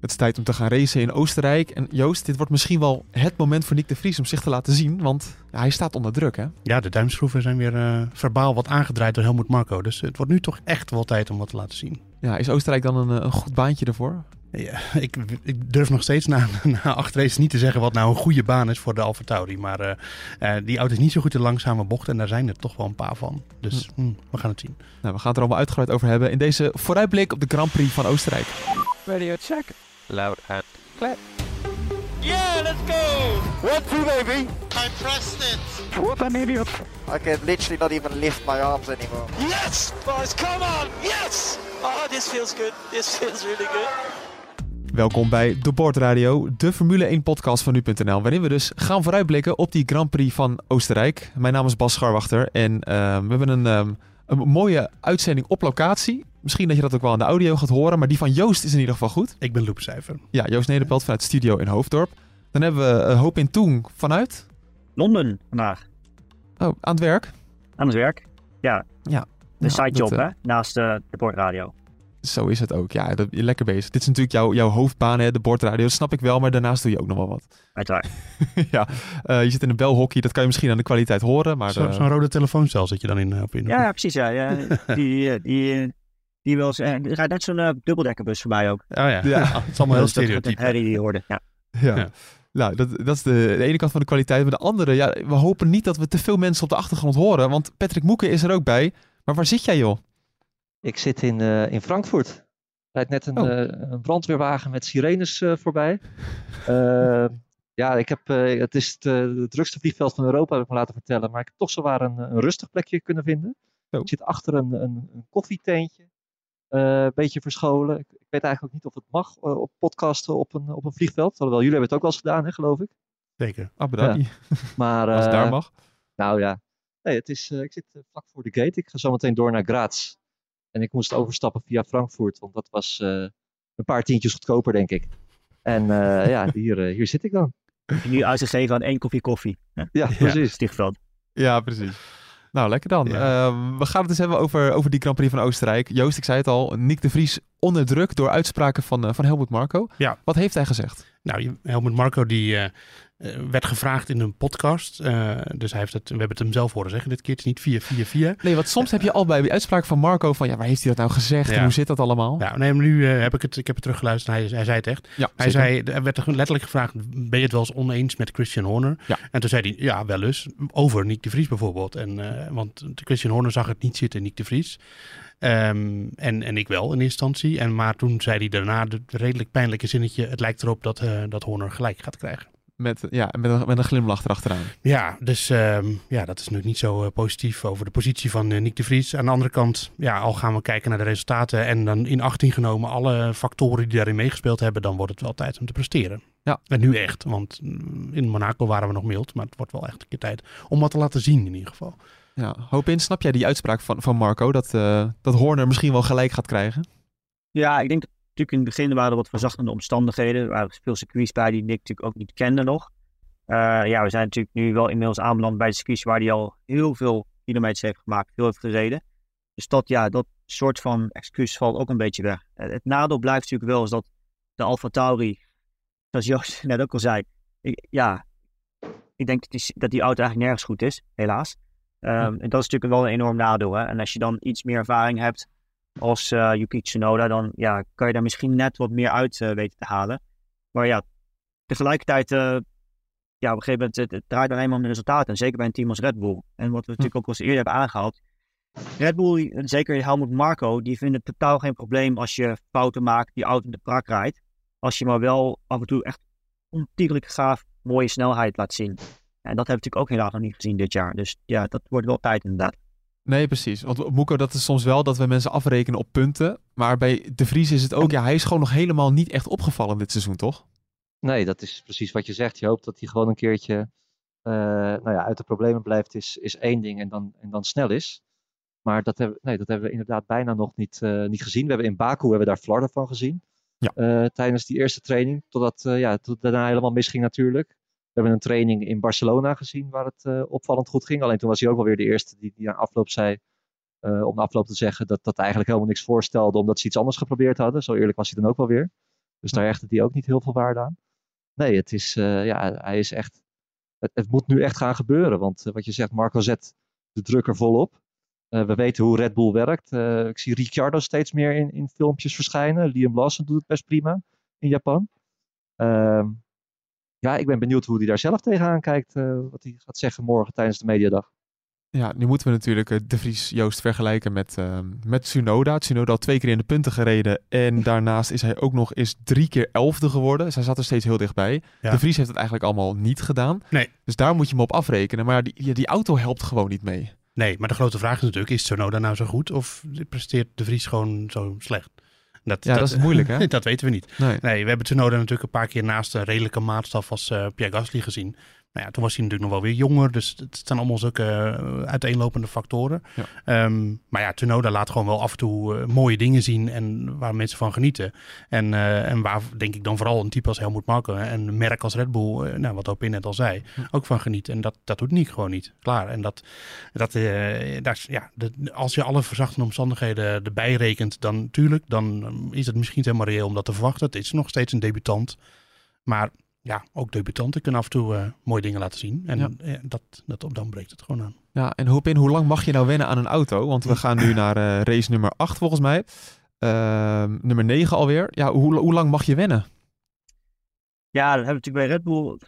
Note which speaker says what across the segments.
Speaker 1: Het is tijd om te gaan racen in Oostenrijk. En Joost, dit wordt misschien wel het moment voor Nick de Vries om zich te laten zien. Want hij staat onder druk, hè?
Speaker 2: Ja, de duimschroeven zijn weer uh, verbaal wat aangedraaid door Helmut Marco. Dus het wordt nu toch echt wel tijd om wat te laten zien.
Speaker 1: Ja, is Oostenrijk dan een, een goed baantje ervoor?
Speaker 2: Ja, ik, ik, durf nog steeds na, na acht races niet te zeggen wat nou een goede baan is voor de Alfa Tauri. Maar uh, uh, die auto is niet zo goed in langzame bochten en daar zijn er toch wel een paar van. Dus hm. Hm, we gaan het zien.
Speaker 1: Nou, we gaan het er allemaal uitgebreid over hebben in deze vooruitblik op de Grand Prix van Oostenrijk.
Speaker 3: Radio check.
Speaker 4: Loud and clear.
Speaker 5: Yeah, let's go!
Speaker 6: One, two, baby!
Speaker 7: I pressed it!
Speaker 3: What an idiot!
Speaker 6: I can literally not even lift my arms anymore.
Speaker 5: Yes! Boys, come on! Yes! Oh, this feels good. This feels really good.
Speaker 1: Welkom bij De Board Radio, de Formule 1 podcast van nu.nl, waarin we dus gaan vooruitblikken op die Grand Prix van Oostenrijk. Mijn naam is Bas Scharwachter en uh, we hebben een, um, een mooie uitzending op locatie. Misschien dat je dat ook wel aan de audio gaat horen, maar die van Joost is in ieder geval goed.
Speaker 2: Ik ben Loepcijfer.
Speaker 1: Ja, Joost Nederpelt vanuit Studio in Hoofddorp. Dan hebben we uh, Hoop in Toen vanuit...
Speaker 8: Londen vandaag.
Speaker 1: Oh, aan het werk?
Speaker 8: Aan het werk, ja.
Speaker 1: Ja.
Speaker 8: De ja, sidejob, uh, hè, naast uh, de bordradio.
Speaker 1: Zo is het ook, ja. Dat, je lekker bezig. Dit is natuurlijk jouw, jouw hoofdbaan, hè, de bordradio. Dat snap ik wel, maar daarnaast doe je ook nog wel wat.
Speaker 8: Uiteraard.
Speaker 1: ja, uh, je zit in een belhockey. Dat kan je misschien aan de kwaliteit horen, maar...
Speaker 2: Zo'n zo rode telefooncel zit je dan in? Op in
Speaker 8: ja, ja, precies, ja. ja die, die, die wel er rijdt net zo'n uh, dubbeldekkerbus voorbij ook.
Speaker 2: Oh ja, ja. het is allemaal heel stereotyp.
Speaker 8: Harry die hoorde, ja.
Speaker 1: ja. ja. Nou, dat, dat is de, de, ene kant van de kwaliteit. Maar de andere, ja, we hopen niet dat we te veel mensen op de achtergrond horen. Want Patrick Moeken is er ook bij. Maar waar zit jij, joh?
Speaker 9: Ik zit in, uh, in Frankfurt. Er rijdt net een, oh. uh, een brandweerwagen met sirenes uh, voorbij. ja, ik heb, het is het, het drukste vliegveld van Europa, heb ik me laten vertellen. Maar ik heb toch zowaar een, een rustig plekje kunnen vinden. Oh. Ik zit achter een, een, een koffietentje. Uh, een beetje verscholen. Ik, ik, weet eigenlijk ook niet of het mag uh, op podcasten op een, op een vliegveld. Alhoewel, jullie hebben het ook wel eens gedaan, hè, geloof ik.
Speaker 2: Zeker.
Speaker 1: Ah, bedankt.
Speaker 9: Ja. Maar,
Speaker 1: Als het
Speaker 9: uh,
Speaker 1: daar mag.
Speaker 9: Nou ja, nee, het is, ik zit vlak voor de gate. Ik ga zo meteen door naar Graz. En ik moest overstappen via Frankfurt, want dat was een paar tientjes goedkoper, denk ik. En ja, hier, hier zit ik dan.
Speaker 8: Heb je nu uitgegeven aan één kopje koffie?
Speaker 9: Ja, ja precies.
Speaker 8: Stichtveld.
Speaker 1: Ja, precies. Nou, lekker dan. Ja. Uh, we gaan het eens hebben over, over die Grand Prix van Oostenrijk. Joost, ik zei het al, Nick de Vries onder druk door uitspraken van, uh, van Helmut Marco.
Speaker 2: Ja.
Speaker 1: Wat heeft hij gezegd?
Speaker 2: Nou, Helmut Marco die uh, werd gevraagd in een podcast. Uh, dus hij heeft het, we hebben het hem zelf horen zeggen dit keer. Het is niet via, via, via.
Speaker 1: Nee, want soms heb je al bij de uitspraak van Marco van ja, waar heeft hij dat nou gezegd? Ja. En hoe zit dat allemaal?
Speaker 2: Ja, nee, maar nu heb ik het, ik heb het teruggeluisterd. Hij, hij zei het echt.
Speaker 1: Ja,
Speaker 2: hij zei, er werd letterlijk gevraagd, ben je het wel eens oneens met Christian Horner?
Speaker 1: Ja.
Speaker 2: En toen zei hij, ja, wel eens. Over Nick de Vries bijvoorbeeld. En, want Christian Horner zag het niet zitten, Nick de Vries. Um, en, en ik wel in eerste instantie. En, maar toen zei hij daarna het redelijk pijnlijke zinnetje: Het lijkt erop dat, dat Horner gelijk gaat krijgen.
Speaker 1: Met, ja, met, een, met een glimlach erachteraan.
Speaker 2: Ja, dus um, ja, dat is natuurlijk niet zo uh, positief over de positie van uh, Nick de Vries. Aan de andere kant, ja, al gaan we kijken naar de resultaten en dan in achting genomen alle factoren die daarin meegespeeld hebben, dan wordt het wel tijd om te presteren.
Speaker 1: Ja.
Speaker 2: En nu echt, want in Monaco waren we nog mild, maar het wordt wel echt een keer tijd om wat te laten zien in ieder geval.
Speaker 1: Ja, hoop in, snap jij die uitspraak van, van Marco dat, uh, dat Horner misschien wel gelijk gaat krijgen?
Speaker 8: Ja, ik denk natuurlijk in het begin waren er wat verzachtende omstandigheden. Er waren veel circuits bij die Nick natuurlijk ook niet kende nog. Uh, ja, we zijn natuurlijk nu wel inmiddels aanbeland bij de circuits waar hij al heel veel kilometers heeft gemaakt, veel heeft gereden. Dus dat, ja, dat soort van excuus valt ook een beetje weg. Uh, het nadeel blijft natuurlijk wel is dat de Alfa Tauri, zoals Joost net ook al zei, ik, ja, ik denk dat die, dat die auto eigenlijk nergens goed is, helaas. Um, en dat is natuurlijk wel een enorm nadeel. Hè? En als je dan iets meer ervaring hebt als uh, Yuki Tsunoda, dan ja, kan je daar misschien net wat meer uit uh, weten te halen. Maar ja, tegelijkertijd, uh, ja, op een gegeven moment, het, het draait dan eenmaal om de resultaten. En zeker bij een team als Red Bull. En wat we natuurlijk ook al eens eerder hebben aangehaald. Red Bull, en zeker Helmut Marco, die vinden het totaal geen probleem als je fouten maakt, die auto in de prak rijdt. Als je maar wel af en toe echt ontiegelijk gaaf mooie snelheid laat zien. En dat hebben we natuurlijk ook helaas nog niet gezien dit jaar. Dus ja, dat wordt wel tijd inderdaad.
Speaker 1: Nee, precies. Want Moeko, dat is soms wel dat we mensen afrekenen op punten. Maar bij De Vries is het ook, ja, hij is gewoon nog helemaal niet echt opgevallen dit seizoen, toch?
Speaker 9: Nee, dat is precies wat je zegt. Je hoopt dat hij gewoon een keertje uh, nou ja, uit de problemen blijft, is, is één ding en dan, en dan snel is. Maar dat hebben, nee, dat hebben we inderdaad bijna nog niet, uh, niet gezien. We hebben in Baku hebben we daar flarden van gezien.
Speaker 1: Ja.
Speaker 9: Uh, tijdens die eerste training. Totdat ja, tot daarna helemaal misging natuurlijk. We hebben een training in Barcelona gezien waar het opvallend goed ging. Alleen toen was hij ook wel weer de eerste die, die aan afloop zei. om de afloop te zeggen dat dat eigenlijk helemaal niks voorstelde. Omdat ze iets anders geprobeerd hadden. Zo eerlijk was hij dan ook wel weer. Dus daar hechtte hij ook niet heel veel waarde aan. Nee, het is, ja, hij is echt. Het, het, moet nu echt gaan gebeuren. Want wat je zegt, Marco zet de druk er volop. We weten hoe Red Bull werkt. Ik zie Ricciardo steeds meer in, in filmpjes verschijnen. Liam Lawson doet het best prima in Japan. Uh, ja, ik ben benieuwd hoe hij daar zelf tegenaan kijkt. Uh, wat hij gaat zeggen morgen tijdens de mediadag.
Speaker 1: Ja, nu moeten we natuurlijk De Vries Joost vergelijken met, ehm, met Tsunoda. Tsunoda had twee keer in de punten gereden. En daarnaast is hij ook nog eens drie keer elfde geworden. Dus hij zat er steeds heel dichtbij.
Speaker 2: Ja.
Speaker 1: De Vries heeft het eigenlijk allemaal niet gedaan.
Speaker 2: Nee.
Speaker 1: Dus daar moet je hem op afrekenen. Maar die, die auto helpt gewoon niet mee.
Speaker 2: Nee, maar de grote vraag is natuurlijk, is Tsunoda nou zo goed of presteert de Vries gewoon zo slecht? Dat,
Speaker 1: ja, dat, dat is moeilijk hè?
Speaker 2: dat weten we niet.
Speaker 1: Nee.
Speaker 2: nee, we hebben Tsunoda natuurlijk een paar keer naast een redelijke maatstaf als uh, Pierre Gasly gezien. Nou ja, toen was hij natuurlijk nog wel weer jonger. Dus het zijn allemaal zulke uh, uiteenlopende factoren.
Speaker 1: Ja.
Speaker 2: Um, maar ja, Tsunoda laat gewoon wel af en toe uh, mooie dingen zien en waar mensen van genieten. En, uh, en waar denk ik dan vooral een type als Helmut Marko en een merk als Red Bull, nou, wat Opin net al zei, ook van genieten. En dat, dat doet Nick gewoon niet. Klaar. En dat, dat, dat ja, de, als je alle verzachtende omstandigheden erbij rekent, dan natuurlijk, dan um, is het misschien helemaal reëel om dat te verwachten. Het is nog steeds een debutant. Maar ja, ook debutanten kunnen af en toe uh, mooie dingen laten zien. En
Speaker 1: Ja.
Speaker 2: ja, dat, dat, dan breekt het gewoon aan.
Speaker 1: Ja, en Hopin, hoe lang mag je nou wennen aan een auto? Want we gaan nu naar uh, race nummer 8 volgens mij. Uh, nummer 9 alweer. Ja, hoe, hoe lang mag je wennen?
Speaker 8: Ja, dat hebben we natuurlijk bij Red Bull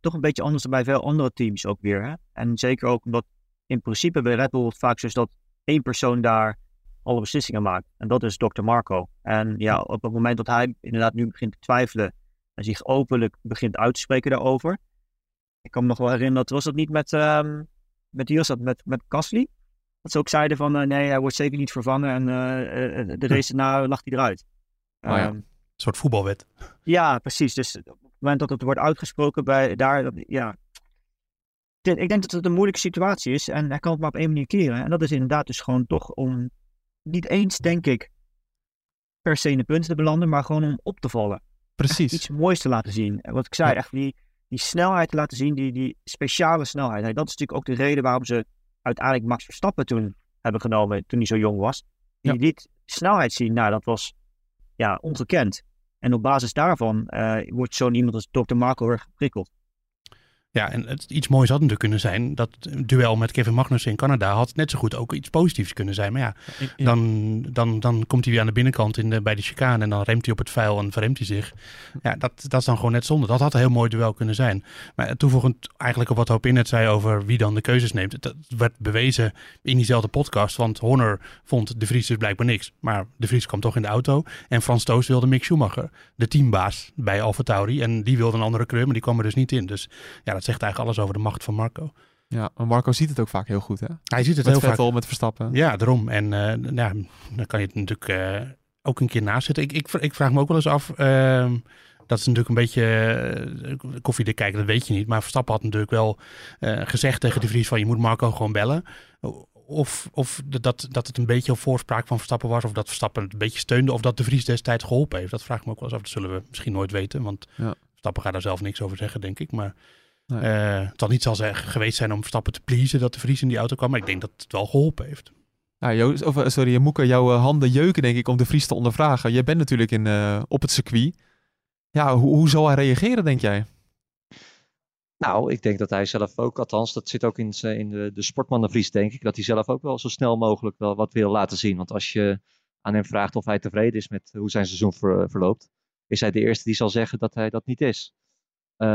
Speaker 8: toch een beetje anders dan bij veel andere teams ook weer. Hè? En zeker ook omdat in principe bij Red Bull het vaak zo is dat één persoon daar alle beslissingen maakt. En dat is Dr. Marco. En ja, op het moment dat hij inderdaad nu begint te twijfelen en zich openlijk begint uit te spreken daarover. Ik kan me nog wel herinneren, dat was dat niet met, um, met wie was dat, met, met Gasly? Dat ze ook zeiden van uh, nee, hij wordt zeker niet vervangen en uh, uh, de race daarna lag hij eruit.
Speaker 2: Oh, ja. um, een soort voetbalwet.
Speaker 8: Ja, precies. Dus op het moment dat het wordt uitgesproken bij daar, ja. Ik denk dat het een moeilijke situatie is en hij kan het maar op één manier keren. En dat is inderdaad dus gewoon toch om, niet eens denk ik, per se in de punten te belanden, maar gewoon om op te vallen
Speaker 1: Precies.
Speaker 8: iets moois te laten zien. En wat ik zei,
Speaker 1: Ja.
Speaker 8: echt die, die snelheid te laten zien, die, die speciale snelheid. En dat is natuurlijk ook de reden waarom ze uiteindelijk Max Verstappen toen hebben genomen, toen hij zo jong was. Die
Speaker 1: Ja.
Speaker 8: liet snelheid zien, nou dat was ja, ongekend. En op basis daarvan eh, wordt zo'n iemand als Dr. Marco erg geprikkeld.
Speaker 2: Ja, en het, iets moois had natuurlijk kunnen zijn. Dat duel met Kevin Magnussen in Canada had net zo goed ook iets positiefs kunnen zijn. Maar ja,
Speaker 1: Ja.
Speaker 2: dan, dan, dan komt hij weer aan de binnenkant in de, bij de chicane en dan remt hij op het vuil en verremt hij zich. Ja, dat, dat is dan gewoon net zonde. Dat had een heel mooi duel kunnen zijn. Maar toevoegend eigenlijk op wat Hoop in net zei over wie dan de keuzes neemt. Dat werd bewezen in diezelfde podcast. Want Horner vond de Vries dus blijkbaar niks. Maar de Vries kwam toch in de auto. En Frans Toos wilde Mick Schumacher, de teambaas bij Alfa Tauri. En die wilde een andere kleur, maar die kwam er dus niet in. Dus ja, dat zegt eigenlijk alles over de macht van Marco.
Speaker 1: Ja, maar Marco ziet het ook vaak heel goed hè?
Speaker 2: Hij ziet het
Speaker 1: met
Speaker 2: heel vaak.
Speaker 1: Vettel, met Verstappen.
Speaker 2: Ja, daarom. En uh, ja, dan kan je het natuurlijk uh, ook een keer naast zitten. Ik, ik, ik, vraag me ook wel eens af. Uh, dat is natuurlijk een beetje uh, koffiedik kijken, dat weet je niet. Maar Verstappen had natuurlijk wel gezegd tegen de Vries van je moet Marco gewoon bellen. Of, of dat, dat het een beetje op voorspraak van Verstappen was. Of dat Verstappen het een beetje steunde. Of dat de Vries destijds geholpen heeft. Dat vraag ik me ook wel eens af. Dat zullen we misschien nooit weten. Want
Speaker 1: ja.
Speaker 2: Verstappen gaat daar zelf niks over zeggen, denk ik. Maar nee. uh, het zal niet zal geweest zijn om Verstappen te pleasen dat de Vries in die auto kwam. Maar ik denk dat het wel geholpen heeft.
Speaker 1: Ja, Joost, of, eh, sorry, Moeke, jouw uh, handen jeuken denk ik om de Vries te ondervragen. Jij bent natuurlijk in, uh, op het circuit. Ja, hoe, hoe zal hij reageren, denk jij?
Speaker 9: Nou, ik denk dat hij zelf ook, althans, dat zit ook in, in de, de sportmannenvries, denk ik, dat hij zelf ook wel zo snel mogelijk wel wat wil laten zien. Want als je aan hem vraagt of hij tevreden is met hoe zijn seizoen ver, verloopt, is hij de eerste die zal zeggen dat hij dat niet is. Uh,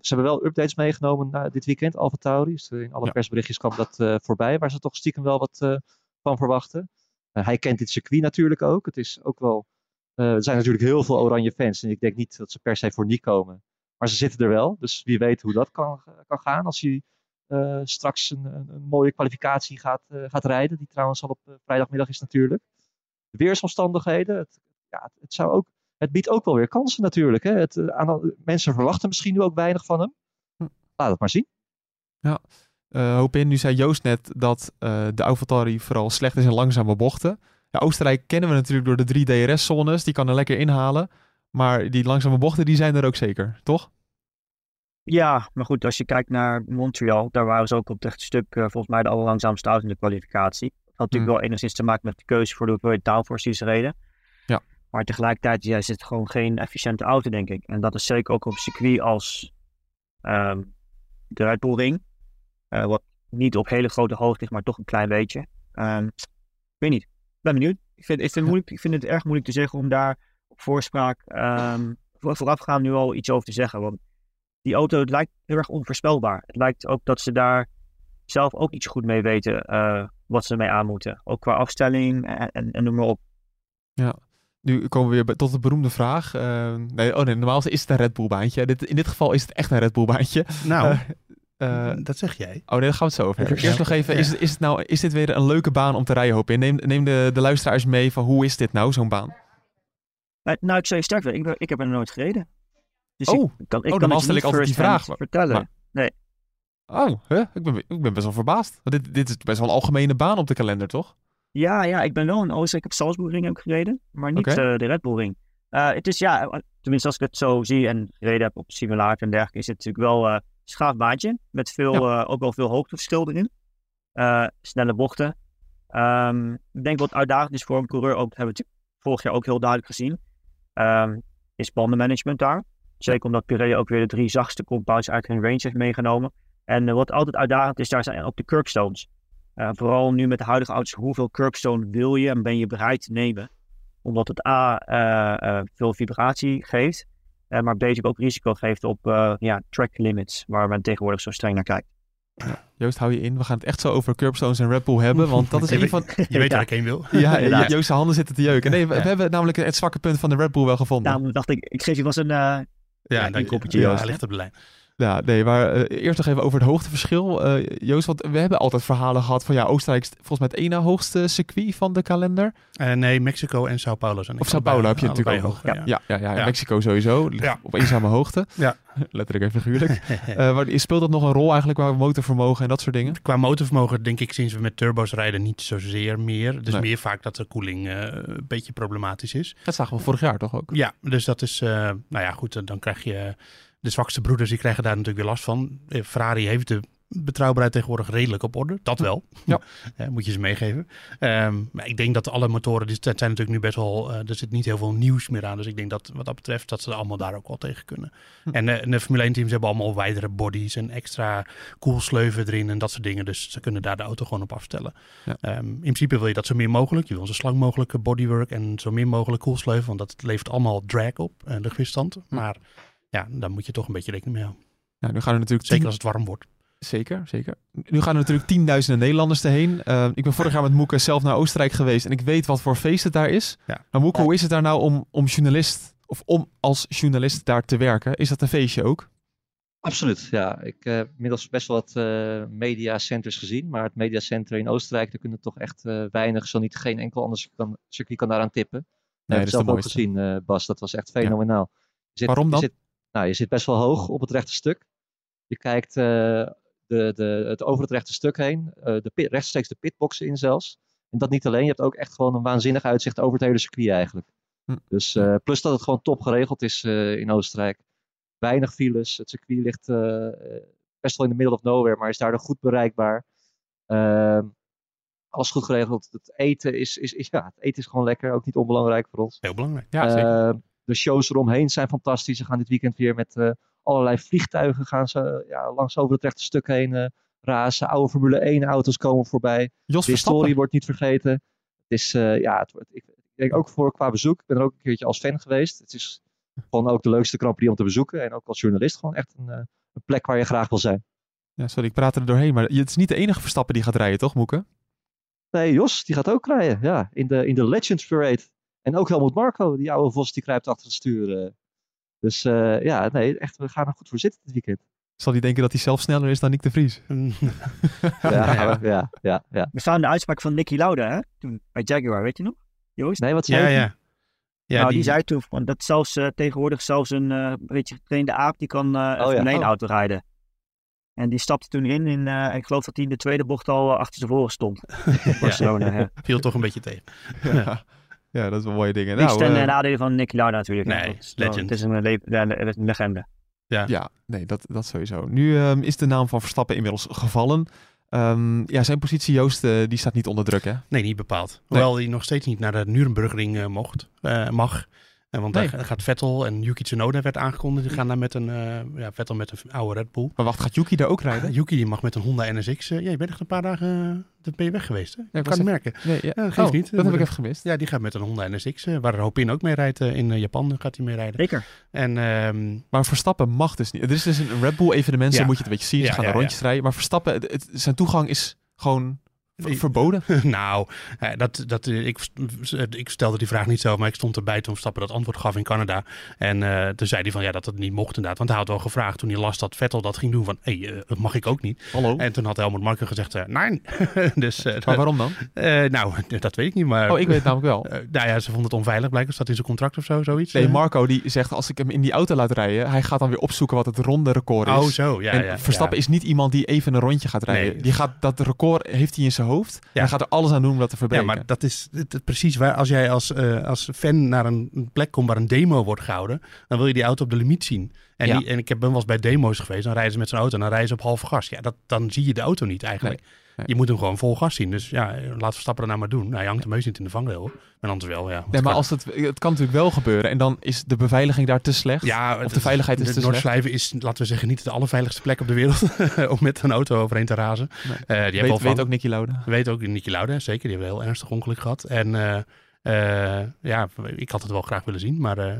Speaker 9: ze hebben wel updates meegenomen na dit weekend, Alfa Tauri. Dus in alle ja. persberichtjes kwam dat uh, voorbij, waar ze toch stiekem wel wat uh, van verwachten. Eh, hij kent dit circuit natuurlijk ook. Het is ook wel, eh, er zijn natuurlijk heel veel oranje fans en ik denk niet dat ze per se voor niet komen. Maar ze zitten er wel, dus wie weet hoe dat kan, kan gaan als hij straks een, een, mooie kwalificatie gaat, gaat rijden. Die trouwens al op vrijdagmiddag is natuurlijk. De weersomstandigheden, het, ja, het, zou ook, het biedt ook wel weer kansen natuurlijk. Hè? Het, aan, mensen verwachten misschien nu ook weinig van hem. Laat het maar zien.
Speaker 1: Ja, eh, hoop in. Nu zei Joost net dat eh, de AlphaTauri vooral slecht is in langzame bochten. Ja, Oostenrijk kennen we natuurlijk door de drie DRS-zones. Die kan er lekker inhalen. Maar die langzame bochten, die zijn er ook zeker, toch?
Speaker 8: Ja, maar goed, als je kijkt naar Montreal, daar waren ze ook op het stuk eh, volgens mij de allerlangzaamste auto in de kwalificatie. Dat had natuurlijk
Speaker 1: Hmm.
Speaker 8: wel enigszins te maken met de keuze voor de hoeveelheid downforce die ze reden.
Speaker 1: Ja.
Speaker 8: Maar tegelijkertijd ja, is het gewoon geen efficiënte auto, denk ik. En dat is zeker ook op een circuit als ehm, de Red Bull Ring. eh, wat niet op hele grote hoogte ligt, maar toch een klein beetje. Ehm, ik weet niet. Ik ben benieuwd. Ik vind, ik, vind het moeilijk, ik vind het erg moeilijk te zeggen om daar op voorspraak voor, voorafgaand nu al iets over te zeggen. Want die auto het lijkt heel erg onvoorspelbaar. Het lijkt ook dat ze daar zelf ook iets goed mee weten eh, wat ze mee aan moeten. Ook qua afstelling en, en, en noem maar op.
Speaker 1: Nu komen we weer bij- tot de beroemde vraag. Eh, nee, oh nee, normaal is het een Red Bull baantje. Dit, in dit geval is het echt een Red Bull baantje.
Speaker 2: Nou,
Speaker 1: Eh, eh,
Speaker 2: dat zeg jij.
Speaker 1: oh nee, daar gaan we het zo over hebben. Eerst nog even, is, het- is, het nou, is dit weer een leuke baan om te rijden, hoop in? Neem, neem de, de luisteraars mee van hoe is dit nou, zo'n baan?
Speaker 8: Nou, nou, ik zou je sterk weten, ik, ik heb er nooit gereden. Dus
Speaker 1: Oh.
Speaker 8: ik, kan, ik
Speaker 1: Oh,
Speaker 8: kan
Speaker 1: normaal stel
Speaker 8: niet
Speaker 1: ik altijd die vraag, maar-
Speaker 8: vertellen.
Speaker 1: maar- Oh, hè? Ik, ben, ik ben best wel verbaasd. Dit, dit is best wel een algemene baan op de kalender, toch?
Speaker 8: Ja, ja, ik ben wel in Oostenrijk op Salzburgring ook gereden, maar niet eh, de Red Bull Ring. Eh, het is ja, tenminste als ik het zo zie en gereden heb op simulator en dergelijke, is het natuurlijk wel eh, een schaaf baantje. Met veel, ook wel veel hoogteverschil erin. Snelle bochten. Ehm, ik denk wat uitdagend is voor een coureur, ook hebben we natuurlijk vorig jaar ook heel duidelijk gezien, ehm, is bandenmanagement daar. Zeker omdat Pirelli ook weer de drie zachtste compounds uit hun range heeft meegenomen. En wat altijd uitdagend is, daar zijn ook de curbstones. Uh, vooral nu met de huidige auto's, hoeveel curbstone wil je en ben je bereid te nemen? Omdat het A, uh, uh, veel vibratie geeft, uh, maar B, ook risico geeft op ja, track limits, waar men tegenwoordig zo streng naar kijkt.
Speaker 1: Joost, hou je in. We gaan het echt zo over curbstones en Red Bull hebben, want dat is een van...
Speaker 2: Je weet waar ik heen wil.
Speaker 1: Ja, ja Joost, zijn handen zitten te jeuken. Nee, we, we hebben namelijk het zwakke punt van de Red Bull wel gevonden.
Speaker 8: Daarom dacht ik, ik geef je wel eens een,
Speaker 2: Ja,
Speaker 8: ja,
Speaker 2: dan
Speaker 8: een koppertje,
Speaker 2: ja,
Speaker 8: Joost.
Speaker 2: hij ligt op de lijn.
Speaker 1: Ja, nee, maar uh, eerst nog even over het hoogteverschil. Uh, Joost, want we hebben altijd verhalen gehad van ja, Oostenrijk is volgens mij het ene hoogste circuit van de kalender.
Speaker 2: Uh, nee, Mexico en Sao Paulo zijn
Speaker 1: Of Sao Paulo heb je natuurlijk ook
Speaker 2: hoog.
Speaker 1: Ja, ja, ja, ja, ja. Mexico sowieso, op eenzame hoogte.
Speaker 2: Ja.
Speaker 1: Letterlijk en figuurlijk. uh, speelt dat nog een rol eigenlijk qua motorvermogen en dat soort dingen?
Speaker 2: Qua motorvermogen denk ik sinds we met turbo's rijden niet zozeer meer.
Speaker 1: Nee.
Speaker 2: meer vaak dat de koeling een beetje problematisch is.
Speaker 1: Dat zagen we vorig jaar toch ook?
Speaker 2: Ja, dus dat is, nou ja goed, dan krijg je de zwakste broeders, die krijgen daar natuurlijk weer last van. Eh, Ferrari heeft de betrouwbaarheid tegenwoordig redelijk op orde. Dat wel.
Speaker 1: Ja.
Speaker 2: ja, moet je ze meegeven. Um, maar ik denk dat alle motoren, die zijn natuurlijk nu best wel, uh, er zit niet heel veel nieuws meer aan. Dus ik denk dat wat dat betreft, dat ze allemaal daar ook wel tegen kunnen. Hm. En, uh, en, de Formule 1 teams hebben allemaal wijdere bodies en extra koelsleuven erin en dat soort dingen. Dus ze kunnen daar de auto gewoon op afstellen.
Speaker 1: Ja.
Speaker 2: Um, in principe wil je dat zo meer mogelijk. Je wil zo slang mogelijke bodywork en zo min mogelijk koelsleuven. Want dat levert allemaal drag op, uh, luchtweerstand. Hm. Maar ja, daar moet je toch een beetje rekening mee houden.
Speaker 1: Ja, nu gaan er natuurlijk
Speaker 2: Zeker
Speaker 1: tien...
Speaker 2: als het warm wordt.
Speaker 1: Zeker, zeker. Nu gaan er natuurlijk tienduizenden Nederlanders erheen. Uh, ik ben vorig jaar met Moeke zelf naar Oostenrijk geweest en ik weet wat voor feest het daar is.
Speaker 2: Ja.
Speaker 1: Maar Moeke, hoe is het daar nou om, om journalist of om als journalist daar te werken? Is dat een feestje ook?
Speaker 9: Absoluut, ja. Ik heb uh, inmiddels best wel wat uh, mediacenters gezien, maar het mediacenter in Oostenrijk, daar kunnen toch echt uh, weinig, zo niet geen enkel ander circuit, kan daaraan tippen.
Speaker 1: Nee,
Speaker 9: dat heb ik zelf ook gezien, uh, Bas. Dat was echt fenomenaal.
Speaker 1: Ja.
Speaker 9: Zit,
Speaker 1: Waarom dan?
Speaker 9: Zit, nou, je zit best wel hoog op het rechte stuk. Je kijkt uh, de, de, het over het rechte stuk heen, uh, de pit, rechtstreeks de pitboxen in zelfs. En dat niet alleen, je hebt ook echt gewoon een waanzinnig uitzicht over het hele circuit eigenlijk.
Speaker 1: Hm.
Speaker 9: Dus uh, plus dat het gewoon top geregeld is uh, in Oostenrijk. Weinig files, het circuit ligt uh, best wel in de middle of nowhere, maar is daardoor goed bereikbaar. Uh, alles goed geregeld. Het eten is, is, is, ja, het eten is gewoon lekker, ook niet onbelangrijk voor ons.
Speaker 2: Heel belangrijk.
Speaker 1: Ja, zeker.
Speaker 9: De shows eromheen zijn fantastisch. Ze gaan dit weekend weer met uh, allerlei vliegtuigen gaan ze, ja, langs over het rechte stuk heen uh, razen. Oude Formule 1 auto's komen voorbij.
Speaker 1: Jos
Speaker 9: de historie wordt niet vergeten. Het is, uh, ja, het wordt, ik, ik, denk ook voor qua bezoek. Ik ben er ook een keertje als fan geweest. Het is gewoon ook de leukste Grand Prix om te bezoeken. En ook als journalist gewoon echt een, een plek waar je graag wil zijn.
Speaker 1: Ja, sorry, ik praat er doorheen. Maar het is niet de enige Verstappen die gaat rijden, toch, Moeke?
Speaker 9: Nee, Jos, die gaat ook rijden. Ja, in de, in de Legends Parade. En ook Helmut Marco, die oude vos, die kruipt achter het stuur. Dus uh, ja, nee, echt, we gaan er goed voor zitten dit weekend.
Speaker 1: Zal hij denken dat hij zelf sneller is dan Nick de Vries?
Speaker 9: ja, ja, ja, ja.
Speaker 8: We staan de uitspraak van Nicky Lauda, hè? Toen bij Jaguar, weet je nog? Joost?
Speaker 9: Nee, wat zei
Speaker 2: ja,
Speaker 9: hij?
Speaker 2: ja.
Speaker 8: Ja, nou, die... die zei toen van dat zelfs uh, tegenwoordig zelfs een uh, beetje getrainde aap die kan uh, oh, een ja. oh. auto rijden. En die stapte toen in. in eh, ik geloof dat hij in de tweede bocht al eh, achter tevoren stond. Barcelona, ja.
Speaker 2: Viel toch een beetje tegen.
Speaker 1: Ja. Ja, dat is wel mooie dingen.
Speaker 8: Niks
Speaker 1: Nou,
Speaker 8: ten
Speaker 1: eh,
Speaker 8: eh, nadele van Nicky Lauda natuurlijk.
Speaker 2: Nee,
Speaker 8: Ja, dat is wel-
Speaker 2: legend.
Speaker 8: Het is een, le- ja, le- een legende.
Speaker 2: Ja.
Speaker 1: Ja, nee, dat, dat sowieso. Nu ehm, is de naam van Verstappen inmiddels gevallen. Ehm, ja, zijn positie, Joost, eh, die staat niet onder druk, hè?
Speaker 2: Nee, niet bepaald. Hoewel hij nog steeds niet naar de Nurembergring eh, mocht, eh, mag. Want
Speaker 1: Nee.
Speaker 2: daar gaat Vettel en Yuki Tsunoda werd aangekondigd. Die gaan daar met een, eh, ja, Vettel met een oude Red Bull.
Speaker 1: Maar wacht, gaat Yuki daar ook rijden?
Speaker 2: Yuki die mag met een Honda NSX. eh, ja, je bent echt een paar dagen dat ben je weg geweest. Hè?
Speaker 1: ik
Speaker 2: ik kan
Speaker 1: was
Speaker 2: het merken.
Speaker 1: Nee, ja.
Speaker 2: Ja, geeft
Speaker 1: Oh,
Speaker 2: niet.
Speaker 1: Dat heb ik even gemist.
Speaker 2: Ja, die gaat met een Honda NSX, waar Hopin ook mee rijdt in Japan. Gaat hij mee rijden.
Speaker 8: Zeker.
Speaker 2: En ehm,
Speaker 1: Maar Verstappen mag dus niet. Er is dus een Red Bull evenement,
Speaker 2: Ja.
Speaker 1: moet je het een beetje zien. Ze
Speaker 2: Ja,
Speaker 1: gaan
Speaker 2: ja,
Speaker 1: rondjes rijden. Maar Verstappen, het- het- zijn toegang is gewoon verboden.
Speaker 2: nou, eh, dat, dat, eh, ik, ik stelde die vraag niet zelf, maar ik stond erbij toen Verstappen dat antwoord gaf in Canada. En eh, toen zei hij van ja, dat het niet mocht inderdaad. Want hij had wel gevraagd toen hij las dat Vettel dat ging doen van hé, hey, eh, dat mag ik ook niet.
Speaker 1: Hallo.
Speaker 2: En toen had Helmut Marko gezegd eh, nee. dus, eh,
Speaker 1: Maar waarom dan?
Speaker 2: eh, nou, dat weet ik niet, maar...
Speaker 1: Oh, ik weet het namelijk wel.
Speaker 2: Eh, nou ja, ze vonden het onveilig blijkbaar. Staat in zijn contract of zo, zoiets?
Speaker 1: Nee,
Speaker 2: Eh?
Speaker 1: Marco die zegt als ik hem in die auto laat rijden, hij gaat dan weer opzoeken wat het ronde record is.
Speaker 2: Oh, zo, ja.
Speaker 1: en
Speaker 2: ja,
Speaker 1: Verstappen
Speaker 2: ja.
Speaker 1: is niet iemand die even een rondje gaat rijden.
Speaker 2: Nee.
Speaker 1: Die gaat, dat record heeft hij in zijn hoofd. En
Speaker 2: Ja.
Speaker 1: hij gaat er alles aan doen om dat te
Speaker 2: Ja,
Speaker 1: verbreken.
Speaker 2: maar dat is het- precies waar. Als jij als, eh, als fan naar een plek komt waar een demo wordt gehouden, dan wil je die auto op de limiet zien. En,
Speaker 1: Ja.
Speaker 2: die, en ik heb, ben wel eens bij demo's geweest, dan rijden ze met zijn auto en dan rijden ze op half gas. Ja, dat, dan zie je de auto niet eigenlijk.
Speaker 1: nee.
Speaker 2: Je moet hem gewoon vol gas zien. Dus ja, laat Verstappen er nou maar doen. Nou, hij hangt hem heus niet in de vangrail. Maar anders wel, ja.
Speaker 1: Nee, maar als het, het kan natuurlijk wel gebeuren. En dan is de beveiliging daar te slecht.
Speaker 2: ja,
Speaker 1: of de veiligheid is
Speaker 2: de
Speaker 1: te slecht.
Speaker 2: Noordslijven is, laten we zeggen, niet de allerveiligste plek op de wereld om met een auto overheen te razen.
Speaker 1: Nee.
Speaker 2: Eh, die hebben
Speaker 1: weet, weet ook Nicky Lauda.
Speaker 2: Weet ook Nicky Lauda, zeker. Die hebben een heel ernstig ongeluk gehad. En eh, eh, ja, ik had het wel graag willen zien, maar eh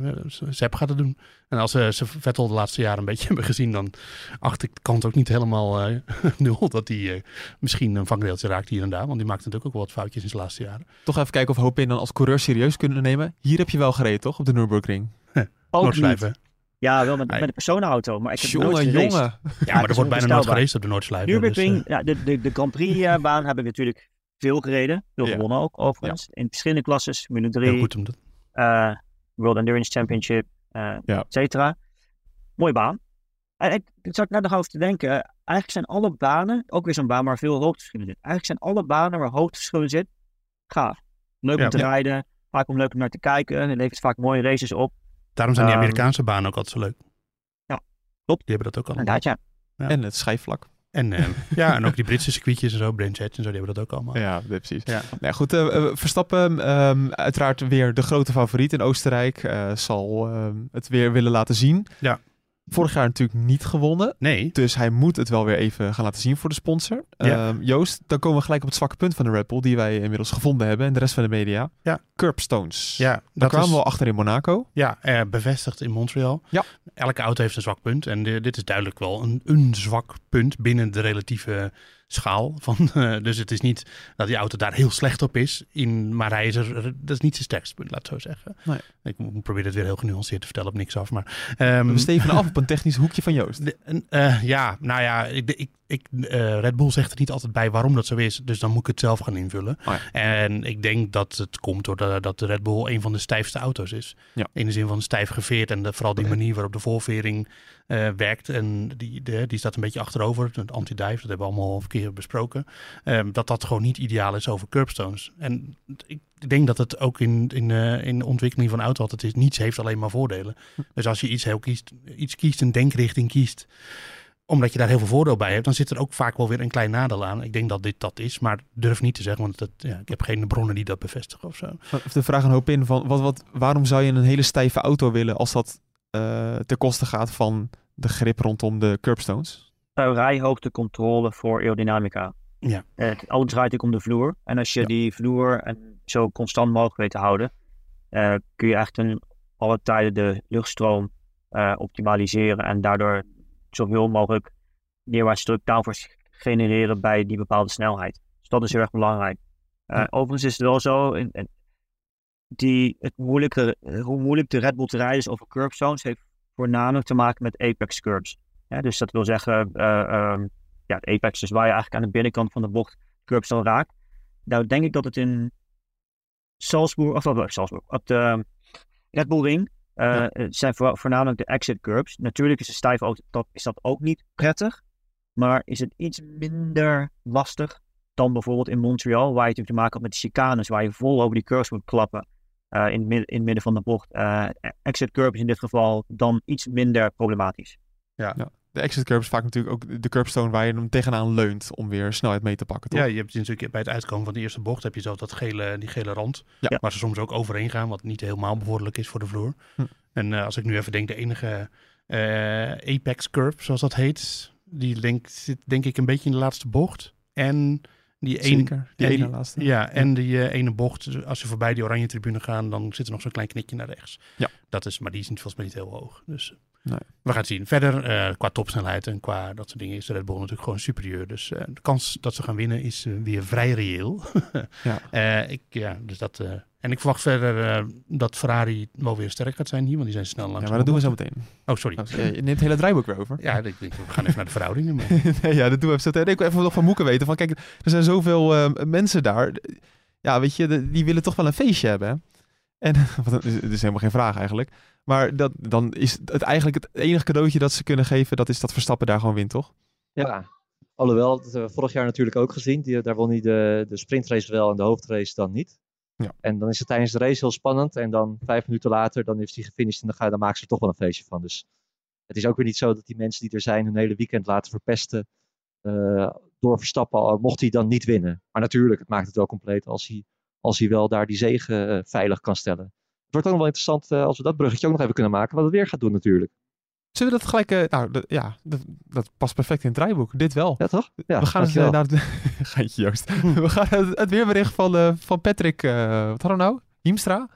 Speaker 2: Sepp gaat het doen. En als eh, ze Vettel de laatste jaren een beetje hebben gezien, dan acht ik de kant ook niet helemaal eh, nul dat hij eh, misschien een vangdeeltje raakt hier en daar. Want die maakt natuurlijk ook wel wat foutjes in zijn laatste jaren.
Speaker 1: Toch even kijken of Hopin dan als coureur serieus kunnen nemen. Hier heb je wel gereden, toch? Op de Nürburgring.
Speaker 8: Ook
Speaker 2: Noordslijven.
Speaker 8: niet. Ja, wel met, met een personenauto. Maar ik heb nooit
Speaker 1: Jongen.
Speaker 2: Ja, maar er wordt bijna nooit geraced op de Noordslijven.
Speaker 8: Nürburgring,
Speaker 2: dus, eh,
Speaker 8: ja, de, de, de Grand Prix-baan heb ik natuurlijk veel gereden. Veel
Speaker 1: Ja.
Speaker 8: gewonnen ook, overigens. In verschillende klasses. Formule 3,
Speaker 2: heel goed om dat.
Speaker 8: eh, World Endurance Championship, eh
Speaker 1: Ja.
Speaker 8: et cetera. Mooie baan. En ik, ik zat net nog over te denken. Eigenlijk zijn alle banen, ook weer zo'n baan waar veel hoogteverschillen zitten. Eigenlijk zijn alle banen waar hoogteverschillen zitten, gaaf. Leuk
Speaker 2: Ja.
Speaker 8: om te
Speaker 2: Ja.
Speaker 8: rijden. Vaak om leuk om naar te kijken. Het levert vaak mooie races op.
Speaker 2: Daarom zijn die
Speaker 8: Ehm,
Speaker 2: Amerikaanse banen ook altijd zo leuk.
Speaker 8: Ja, klopt.
Speaker 2: Die hebben dat ook al.
Speaker 8: Inderdaad, ja.
Speaker 2: Ja.
Speaker 1: En het schijfvlak.
Speaker 2: En, eh, ja, en ook die Britse circuitjes en zo, Branch Hatch en zo, die hebben dat ook allemaal.
Speaker 1: Ja, precies.
Speaker 2: Ja.
Speaker 1: Nou goed, eh, eh, Verstappen, ehm, uiteraard weer de grote favoriet in Oostenrijk. zal ehm, het weer willen laten zien.
Speaker 2: Ja.
Speaker 1: Vorig jaar natuurlijk niet gewonnen.
Speaker 2: Nee,
Speaker 1: Dus hij moet het wel weer even gaan laten zien voor de sponsor.
Speaker 2: Ja.
Speaker 1: Ehm, Joost, dan komen we gelijk op het zwakke punt van de Red Bull, die wij inmiddels gevonden hebben en de rest van de media.
Speaker 2: Ja.
Speaker 1: Curbstones.
Speaker 2: ja,
Speaker 1: Daar
Speaker 2: dat
Speaker 1: kwamen
Speaker 2: is,
Speaker 1: we al achter in Monaco.
Speaker 2: Ja, eh, bevestigd in Montreal.
Speaker 1: Ja.
Speaker 2: Elke auto heeft een zwak punt. En de- dit is duidelijk wel een, een zwak punt binnen de relatieve schaal. Van, eh, dus het is niet dat die auto daar heel slecht op is. In, maar hij is er, dat is niet zijn sterkste punt, laat het zo zeggen.
Speaker 1: Nee.
Speaker 2: Ik probeer het weer heel genuanceerd te vertellen op niks af. Maar, ehm,
Speaker 1: we stevenen af op een technisch hoekje van Joost.
Speaker 2: de- eh, ja, nou ja, ik, ik, ik, eh, Red Bull zegt er niet altijd bij waarom dat zo is. Dus dan moet ik het zelf gaan invullen.
Speaker 1: Oh
Speaker 2: En ik denk dat het komt doordat dat de Red Bull een van de stijfste auto's is.
Speaker 1: Ja.
Speaker 2: In de zin van stijf geveerd en de, vooral die manier waarop de voorvering eh, werkt. En die, de, die staat een beetje achterover. Het anti-dive, dat hebben we allemaal al een keer besproken. Ehm, dat dat gewoon niet ideaal is over curbstones. En ik denk dat het ook in, in, eh, in de ontwikkeling van auto altijd is. Niets heeft alleen maar voordelen. Dus als je iets, heel kiest, iets kiest, een denkrichting kiest omdat je daar heel veel voordeel bij hebt, dan zit er ook vaak wel weer een klein nadeel aan. Ik denk dat dit dat is, maar durf niet te zeggen, want dat, ja, ik heb geen bronnen die dat bevestigen of zo.
Speaker 1: Of de vraag een hoop in van wat, wat, waarom zou je een hele stijve auto willen als dat eh ten koste gaat van de grip rondom de curbstones?
Speaker 8: rijhoogtecontrole voor aerodynamica.
Speaker 2: Ja.
Speaker 8: Eh, alles draait natuurlijk om de vloer. En als je
Speaker 1: Ja.
Speaker 8: die vloer en zo constant mogelijk weet te houden, eh, kun je echt ten alle tijden de luchtstroom eh, optimaliseren en daardoor zoveel mogelijk neerwaartse druk downforce genereren bij die bepaalde snelheid. Dus dat is heel erg belangrijk. Eh,
Speaker 1: Ja.
Speaker 8: Overigens is het wel zo, in, in- die, het moeilijke, hoe moeilijk de Red Bull te rijden is over curbstones, heeft voornamelijk te maken met apex curbs. Ja, dus dat wil zeggen, eh, ehm, ja, de apex is waar je eigenlijk aan de binnenkant van de bocht curbstone raakt. Nou denk ik dat het in Salzburg, of wat Salzburg, op de Red Bull Ring
Speaker 1: Ja.
Speaker 8: het zijn voor- voornamelijk de exit curbs. Natuurlijk is een stijve auto dat, is dat ook niet prettig. Maar is het iets minder lastig dan bijvoorbeeld in Montreal, waar je natuurlijk te maken hebt met de chicanes, waar je vol over die curves moet klappen uh, in, het midden, in het midden van de bocht. Uh, exit curve is in dit geval dan iets minder problematisch.
Speaker 1: Ja. ja. De exit curve is vaak natuurlijk ook de curbstone waar je hem tegenaan leunt om weer snelheid mee te pakken. Toch?
Speaker 2: Ja, je hebt natuurlijk bij het uitkomen van de eerste bocht heb je zo dat gele, die gele rand. Ja. Waar ze soms ook overheen gaan, wat niet helemaal bevorderlijk is voor de vloer. Hm. En uh, als ik nu even denk, de enige apex curve, zoals dat heet, die denk, zit denk ik een beetje in de laatste bocht. En die,
Speaker 1: ene, die ene
Speaker 2: die,
Speaker 1: laatste.
Speaker 2: Ja, en die uh, ene bocht, als je voorbij die oranje tribune gaan, dan zit er nog zo'n klein knikje naar rechts.
Speaker 1: Ja.
Speaker 2: Dat is, maar die is niet, volgens mij niet heel hoog. Dus
Speaker 1: nee.
Speaker 2: we gaan het zien. Verder, uh, qua topsnelheid en qua dat soort dingen is de Red Bull natuurlijk gewoon superieur. Dus uh, de kans dat ze gaan winnen is weer vrij reëel.
Speaker 1: ja.
Speaker 2: ik, ja, dus dat... en ik verwacht verder dat Ferrari wel weer sterk gaat zijn hier, want die zijn snel langs.
Speaker 1: Ja, maar dat doen we zo meteen.
Speaker 2: Oh, sorry.
Speaker 1: Oh, je neemt het hele draaiboek weer over.
Speaker 2: Ja, ik, ik, we gaan even naar de verhoudingen. Maar...
Speaker 1: nee, ja, dat doen we even zo. Ik wil even nog van Moeken weten. Van, kijk, er zijn zoveel mensen daar. Ja, weet je, de, die willen toch wel een feestje hebben. Hè? En is, is helemaal geen vraag eigenlijk. Maar dat, dan is het eigenlijk het enige cadeautje dat ze kunnen geven, dat is dat Verstappen daar gewoon wint, toch?
Speaker 9: Ja, alhoewel, dat hebben we vorig jaar natuurlijk ook gezien. Die, daar won hij de, de sprintrace wel en de hoofdrace dan niet.
Speaker 1: Ja.
Speaker 9: En dan is het tijdens de race heel spannend. En dan vijf minuten later, dan is hij gefinished en dan, ga, dan maken ze er toch wel een feestje van. Dus het is ook weer niet zo dat die mensen die er zijn hun hele weekend laten verpesten uh, door Verstappen, mocht hij dan niet winnen. Maar natuurlijk, het maakt het wel compleet als hij, als hij wel daar die zegen uh, veilig kan stellen. Het wordt ook nog wel interessant uh, als we dat bruggetje ook nog even kunnen maken, wat het weer gaat doen natuurlijk.
Speaker 1: Zullen we dat gelijk... nou, de, ja, dat, dat, past perfect in het draaiboek. Dit wel.
Speaker 9: Ja, toch? Ja,
Speaker 1: we gaan het naar het... Geintje, Joost. we gaan het, het weerbericht van, van Patrick... wat hadden we nou? Hiemstra?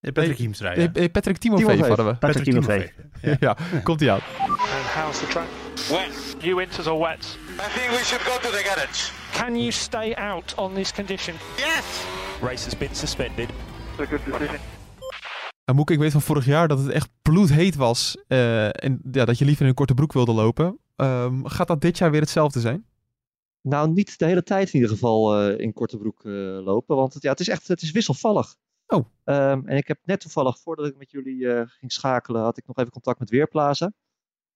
Speaker 2: Patrick Hiemstra, ja.
Speaker 1: Patrick Timofeev hadden we.
Speaker 8: Patrick Timofeef.
Speaker 1: Ja, ja. komt hij aan.
Speaker 5: And how's the track? Wet. You winters or wet?
Speaker 7: I think we should go to the garage.
Speaker 5: Can you stay out on this condition?
Speaker 7: Yes!
Speaker 5: Race has been suspended.
Speaker 6: It's a good decision.
Speaker 1: En Moeke, ik weet van vorig jaar dat het echt bloedheet was. Uh, en ja, dat je liever in een korte broek wilde lopen. Um, gaat dat dit jaar weer hetzelfde zijn?
Speaker 9: Nou, niet de hele tijd in ieder geval uh, in korte broek uh, lopen. Want het, ja, het is echt het is wisselvallig.
Speaker 1: Oh.
Speaker 9: Um, en ik heb net toevallig, voordat ik met jullie ging schakelen, had ik nog even contact met Weerplaza.